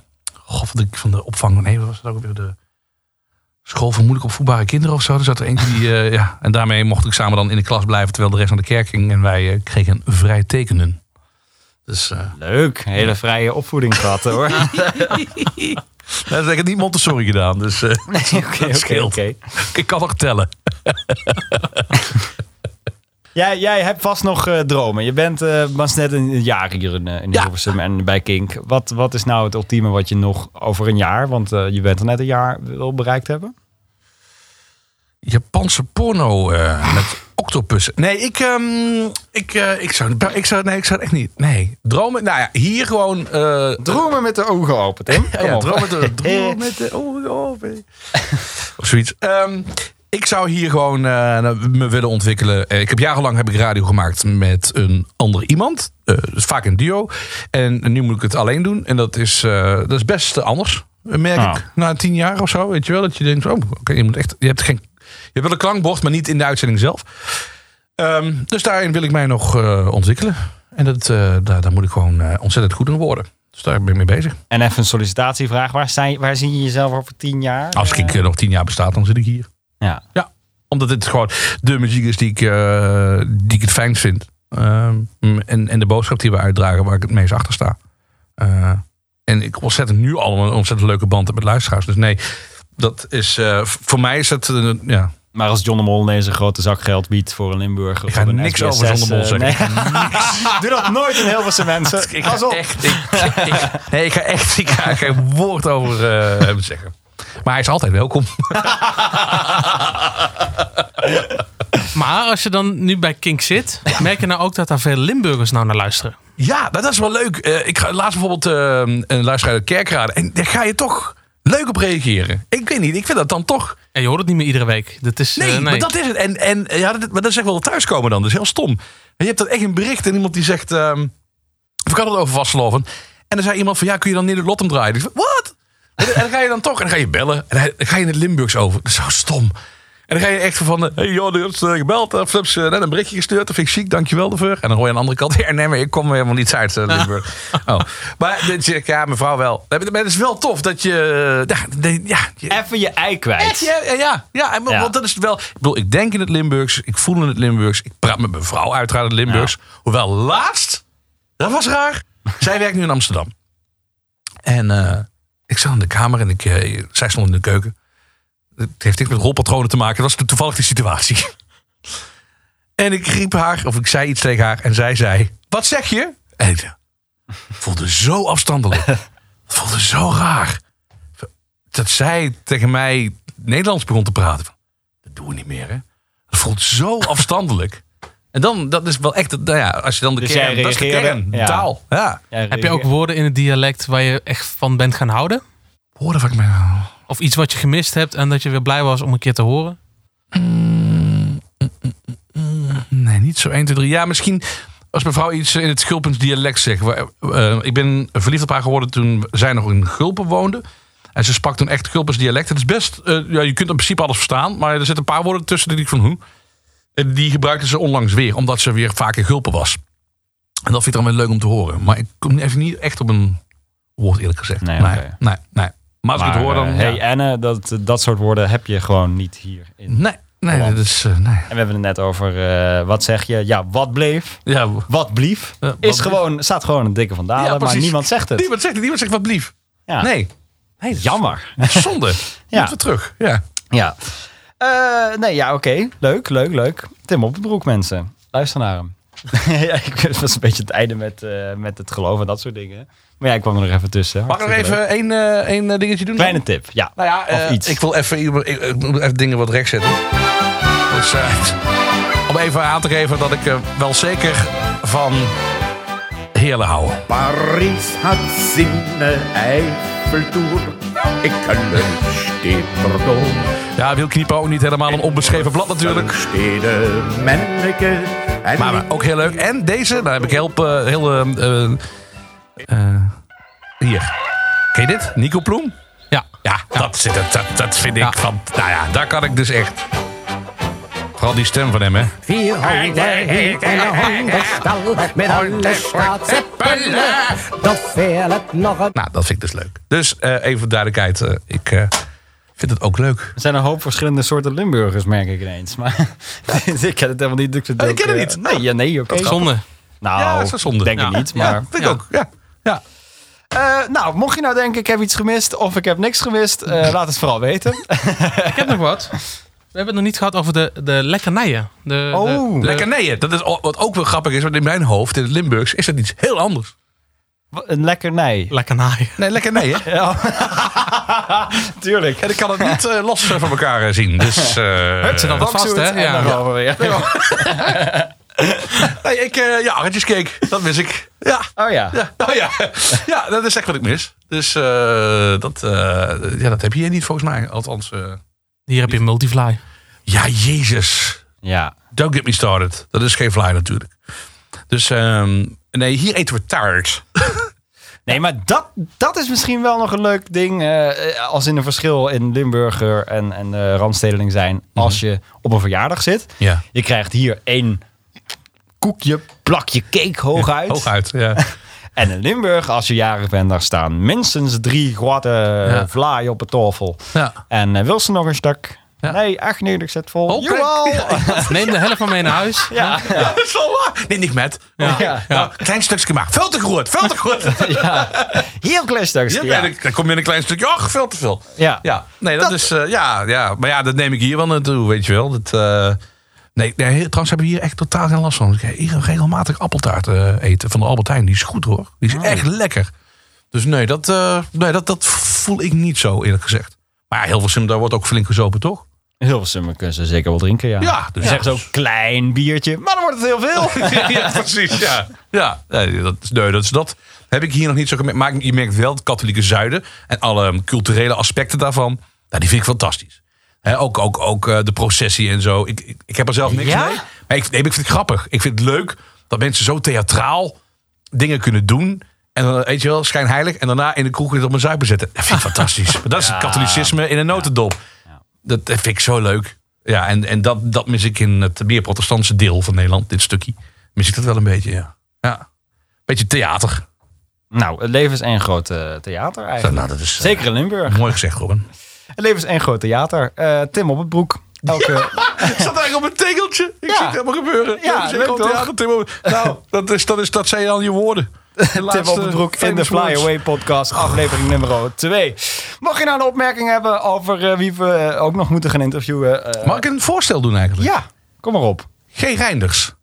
goh, van de van de opvang. Nee, wat was het ook weer de school voor moeilijk opvoedbare kinderen of zo. Er zat er eentje die, eh, ja, en daarmee mocht ik samen dan in de klas blijven terwijl de rest naar de kerk ging en wij eh, kregen vrij tekenen. Dus eh Leuk. Hele vrije opvoeding gehad hoor. dat heb ik niet Montessori gedaan, dus Oké, oké, scheelt. oké. ik kan nog tellen. Jij, jij hebt vast nog dromen. Je bent uh, was net een jaar hier in, in Ja. Hilversum en bij Kink. Wat, wat is nou het ultieme wat je nog over een jaar, want je bent er net een jaar, wil bereikt hebben? Japanse porno eh, met octopussen. Nee, ik, ehm, ik, eh, ik, zou, ik, zou, nee, ik zou het echt niet. Nee, dromen. Nou ja, hier gewoon. eh, Dromen met de ogen open, Tim. Ja, Kom ja op. droom met de, droom met de ogen open. Of zoiets. Ehm, ik zou hier gewoon eh, me willen ontwikkelen. Ik heb jarenlang heb ik radio gemaakt met een ander iemand. Eh, dus vaak een duo. En nu moet ik het alleen doen. En dat is, eh, dat is best anders. Merk Ah. ik. Na tien jaar of zo. Weet je wel. Dat je denkt, oh, oké, je moet echt. Je hebt geen. Je hebt wel een klankbord, maar niet in de uitzending zelf. Ehm, dus daarin wil ik mij nog eh, ontwikkelen. En dat, eh, daar, daar moet ik gewoon eh, ontzettend goed in worden. Dus daar ben ik mee bezig. En even een sollicitatievraag. Waar, je- waar zie je jezelf over tien jaar? Als ik nog tien jaar bestaat, dan zit ik hier. ja. Ja, omdat dit gewoon de muziek is die ik, die ik het fijnst vind. Ehm, en, en de boodschap die we uitdragen, waar ik het meest achter sta. En ik ontzettend nu al een ontzettend leuke band heb met luisteraars. Dus nee, dat is, voor mij is het, ja, Maar als John de Mol ineens een grote zak geld biedt voor een Limburger. Ik ga of een niks SBS6, over John de Mol eh, zeggen. nee. Doe dat nooit in Hilversum mensen. ik ga op. echt, ik, ik- nee, ik ga echt, ik ga geen woord over eh, hem zeggen. Maar hij is altijd welkom. Maar als je dan nu bij Kink zit, merk je nou ook dat daar veel Limburgers nou naar luisteren? Ja, dat is wel leuk. Eh, ik ga laatst bijvoorbeeld eh, een luisteraar uit Kerkrade. En daar ga je toch leuk op reageren. Ik weet niet, ik vind dat dan toch... En je hoort het niet meer iedere week. Dat is, Nee, eh, maar dat is het. En, en ja, dat, maar dat is echt wel thuiskomen dan. Dat is heel stom. En je hebt dat echt een bericht en iemand die zegt... ehm of ik had het over vastgelopen. En dan zei iemand van, ja, kun je dan niet het lot omdraaien? Wat? En, en dan ga je dan toch, en dan ga je bellen. En dan ga je in het Limburgs over. Dat is zo stom. En dan ga je echt van, eh, hey joh, er is eh, gebeld. Of heb ze net een berichtje gestuurd. Dat vind ik ziek, dankjewel ervoor. En dan hoor je aan de andere kant, ja, nee, maar ik kom helemaal niet uit eh, Limburg. Oh. Maar zeg ik, ja, mevrouw wel. Maar het is wel tof dat je, ja, je, Even je ei kwijt. Echt, ja, ja, ja. Want dat is wel. Ik bedoel, ik denk in het Limburgs, ik voel in het Limburgs, ik praat met mijn vrouw uiteraard in het Limburgs. Hoewel laatst, dat was raar. Zij werkt nu in Amsterdam. En eh, ik zat in de kamer en ik, eh, zij stond in de keuken. Het heeft niks met rolpatronen te maken, dat was toevallig die situatie. En ik riep haar, of ik zei iets tegen haar. En zij zei, wat zeg je? En ik voelde zo afstandelijk. Het voelde zo raar. Dat zij tegen mij Nederlands begon te praten. Dat doen we niet meer, hè? Het voelt zo afstandelijk. En dan, dat is wel echt, nou ja, als je dan de Dus kern, jij dat is de reageerde? kern, Ja. taal. Ja. Ja, Heb je ook woorden in het dialect waar je echt van bent gaan houden? Hoorde wat ik me... Of iets wat je gemist hebt en dat je weer blij was om een keer te horen? Nee, niet zo 1, 2, 3. Ja, misschien als mevrouw iets in het Gulpens dialect zegt. Eh, ik ben verliefd op haar geworden toen zij nog in Gulpen woonde. En ze sprak toen echt Gulpens dialect. Het is best, eh, ja, je kunt in principe alles verstaan. Maar er zitten een paar woorden tussen die ik van hoe. En die gebruikte ze onlangs weer, omdat ze weer vaak in Gulpen was. En dat vind ik dan wel leuk om te horen. Maar ik kom even niet echt op een woord eerlijk gezegd. Nee, nee, oké. nee, nee. Maar als ik het hoor dan... eh, hey ja. Anne, dat, dat soort woorden heb je gewoon niet hier. In. Nee, nee, dat is... eh, nee. En we hebben het net over, eh, wat zeg je? Ja, wat bleef? Ja, Wat blief? Ja, wat is blief. gewoon, staat gewoon een dikke van Dalen, Ja, maar niemand zegt het. niemand zegt het. Niemand zegt wat blief. Ja. Nee. nee Jammer. Zonde. Ja. Moeten we terug. Ja. Ja. Eh, nee, ja, oké. Leuk, leuk, leuk. Tim op de broek, mensen. Luister naar hem. ja, ik het was een beetje het einde met, met het geloof en dat soort dingen. Maar ja, ik kwam er nog even tussen. Mag ik nog even één, eh, één eh, dingetje doen? Kleine tip, ja. Nou ja, Of eh, iets. ik wil even, ik, ik- moet even dingen wat recht zetten. Dus, eh, om even aan te geven dat ik wel zeker van heerlen hou. Paris hat seine Eiffeltour. Ik steht door. Ja, wil kniepen ook niet helemaal een onbeschreven blad natuurlijk. Steden manneke. Maar ook heel leuk. En deze, daar heb ik heel... eh, heel eh, eh, eh, hier. Ken je dit? Nico Ploem? Ja. Ja, dat, zit het, dat, dat vind ik Ja. van... Nou ja, daar kan ik dus echt... Vooral die stem van hem, hè. Vier honden in een hondenstal met alle staatszeppelen. Dat veel het nog een Nou, dat vind ik dus leuk. Dus eh, even voor duidelijkheid. eh, ik eh, vind het ook leuk. Er zijn een hoop verschillende soorten Limburgers, merk ik ineens. Maar ik ken het helemaal niet. Ik, Oh, je kent het eh, niet? Nee, ja, nee oké. Zonde. Nou, Ja, dat is zonde. denk ik Ja. niet. Maar, ja, vind ik ja. ook. Ja. Ja. Eh, nou, mocht je nou denken, ik heb iets gemist of ik heb niks gemist, eh, laat het vooral weten. Ik heb nog wat. We hebben het nog niet gehad over de, de lekkernijen. De, Oh. de, de- Lekkernijen. Dat is wat ook wel grappig is. Want in mijn hoofd, in het Limburgs, is dat iets heel anders. Een lekkernij. lekkernijen. Nee, lekkernijen. Ja, tuurlijk. En ik kan het niet eh, los van elkaar zien. Dus, eh Het zit dan vast, hè? en Ja. dan weer. nee, ik, eh ja, arretjescake. Dat mis ik. Ja. Oh ja. Ja, oh ja. ja, dat is echt wat ik mis. Dus eh, dat, eh, ja, dat heb je hier niet volgens mij. Althans, eh, Hier heb je Multifly. ja, jezus. Ja. Don't get me started. Dat is geen fly natuurlijk. Dus ehm, nee, hier eten we taart. Nee, maar dat, dat is misschien wel nog een leuk ding. eh, als in een verschil in Limburger en, en eh randstedeling zijn. Als je op een verjaardag zit. Ja. Je krijgt hier één koekje, plakje cake hooguit. Hooguit, ja. En in Limburg, als je jarig bent, daar staan minstens drie grote Ja. vlaai op het tafel. ja. En eh, wil ze nog een stuk? Ja. Nee, echt niet, ik zet vol. Oh! Neem de helft van mee naar huis. Ja, ja, Dat is wel waar. Nee, niet met. Ja. ja. Nou, klein stukje maar. Veel te groot, veel te groot. Heel klein stukje. Ja, Ja, Dan dan kom je in een klein stukje. Ach, veel te veel. ja. Ja, nee, dat, is. eh, ja, ja, maar ja, dat neem ik hier wel naartoe, weet je wel. Dat, eh, nee, nee, trouwens hebben we hier echt totaal geen last van. Ik ga regelmatig appeltaart eh, eten van de Albert Heijn. Die is goed hoor. Die is echt lekker. Dus nee, dat, eh, nee dat, dat voel ik niet zo eerlijk gezegd. Maar ja, heel veel daar wordt ook flink gezopen, toch? Heel veel kunnen ze zeker wel drinken, ja. Ja, dus ze ook klein biertje, maar dan wordt het heel veel. ja, precies. Ja, ja nee, dat, nee, dat, is, dat heb ik hier nog niet zo gemerkt. Maar je merkt wel het katholieke zuiden en alle culturele aspecten daarvan. Nou, die vind ik fantastisch. Ook ook, ook eh, de processie en zo. Ik, ik, ik heb er zelf niks Ja? mee. Maar ik, nee, ik vind het grappig. Ik vind het leuk dat mensen zo theatraal dingen kunnen doen. En dan, weet je wel, schijnheilig. En daarna in de kroeg het op een zuipen zetten. Dat vind ik fantastisch. Maar dat is het katholicisme in een notendop. Dat vind ik zo leuk. Ja, en, en dat, dat mis ik in het meer protestantse deel van Nederland. Dit stukje. Mis ik dat wel een beetje, ja. Ja. Beetje theater. nou, het leven is één groot eh, theater eigenlijk. Nou, dat is eh, Zeker in Limburg. mooi gezegd, Robin. Het leven is één groot theater. Eh, Tim op het broek. Elke... Zat eigenlijk op een tegeltje. Ik Ja. zie het helemaal gebeuren. Ja, leuk theater, Tim. Nou, dat, is, dat, is, dat zijn al je woorden. De Tim op het broek in de famous Fly words. Away podcast, aflevering nummer 2. Mocht je nou een opmerking hebben over eh, wie we eh, ook nog moeten gaan interviewen. eh, Mag ik een voorstel doen eigenlijk? Ja, kom maar op. Geen Reinders.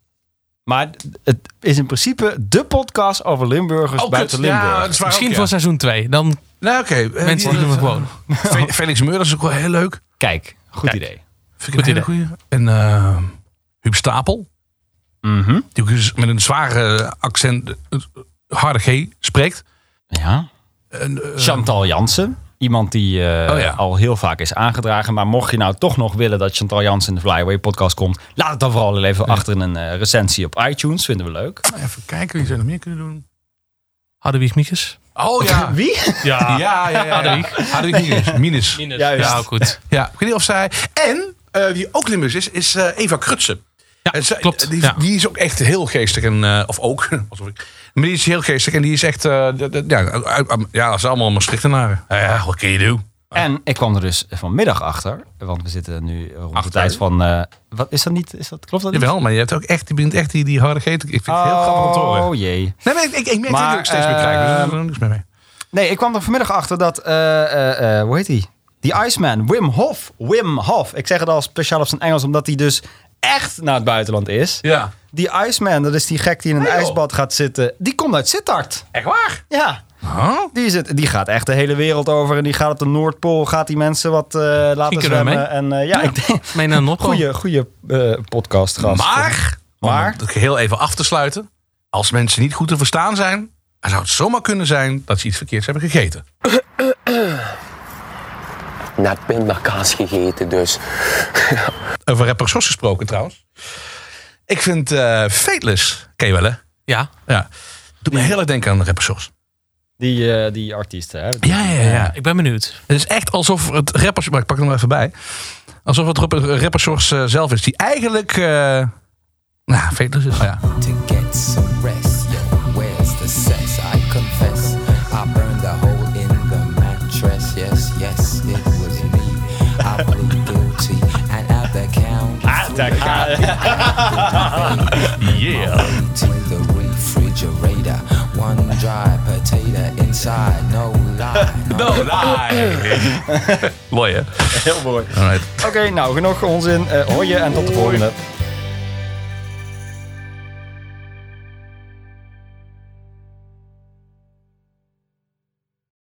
Maar het is in principe de podcast over Limburgers Oh, buiten kut. Ja, Limburg. dat is waar Misschien ook, voor ja. seizoen 2. Dan Nou, oké. eh, mensen die doen het gewoon. Fe- Felix Meurders is ook wel heel leuk. Kijk, goed Kijk. idee. Vind ik een hele goeie. En eh Huub Stapel. Mhm. Die ook dus met een zware accent, eh, harde G, spreekt. Ja. En, Chantal Jansen. Iemand die Oh ja. al heel vaak is aangedragen. Maar mocht je nou toch nog willen dat Chantal Jansen in de Flyaway podcast komt. Laat het dan vooral even achter in een recensie op iTunes. Vinden we leuk. even kijken, wie zou nog meer kunnen doen? Haddewieg Miekes. Oh ja. Wie? Ja. Ja, ja, ja. Haddewieg Minus. Minus. Minus. Juist. Ja, goed. Ja, ik weet niet of zij... En, eh, wie ook Limburgs is, is eh, Eva Krutsen. Ja, zij- klopt. Die, Ja. die is ook echt heel geestig. En, eh, of ook, alsof ik... Maar die is heel geestig en die is echt... eh, ja, ja, zijn allemaal Maastrichtenaren. Ja, ja, what can you do? En ik kwam er dus vanmiddag achter. Want we zitten nu rond de tijd van... eh, wat is dat niet? Is dat, klopt dat niet? Jawel, maar je hebt ook echt, je bent echt die, die harde geest. Ik vind het heel grappig om te horen. Oh jee. Nee, maar ik, ik, ik merk Maar, dat ik steeds meer krijg. Dus ehm, daar heb ik niks mee mee. Nee, ik kwam er vanmiddag achter dat... eh, eh, hoe heet hij? Die Iceman, Wim Hof. Wim Hof. Ik zeg het al speciaal op zijn Engels, omdat hij dus echt naar het buitenland is. Ja. Die Iceman, dat is die gek die in een ijsbad gaat zitten. Die komt uit Sittard. Echt waar? Ja. Huh? Die, zit, die gaat echt de hele wereld over. En die gaat op de Noordpool. Gaat die mensen wat eh, laten zwemmen. En eh, ja, ik denk... Mee naar Noordpool. Goeie, goeie eh, podcast, gast. Maar, om Maar? het heel even af te sluiten. Als mensen niet goed te verstaan zijn, dan zou het zomaar kunnen zijn dat ze iets verkeerds hebben gegeten. net pindakaas gegeten, dus Over rapper Sos gesproken trouwens. Ik vind eh Fateless, ken je wel hè? Ja. Ja. Doet me heel erg denken aan rapper Sos. Die, eh, die artiesten, hè? Ja, ja, ja. Ik ben benieuwd. Het is echt alsof het rappers... Maar ik pak hem er even bij. Alsof het rapper, rapper Sos eh, zelf is. Die eigenlijk... eh nou, Fateless is. Ja. to get some rest. Yo, where's the sex? I confess, I burned a hole in the mattress. Yes, yes, it was me. I plead guilty, and at the count three, Yeah. refrigerator. One dry potato inside, no lie. No, Mooi hè? Heel mooi. Oké, nou, genoeg onzin. Eh hoor je en tot de volgende.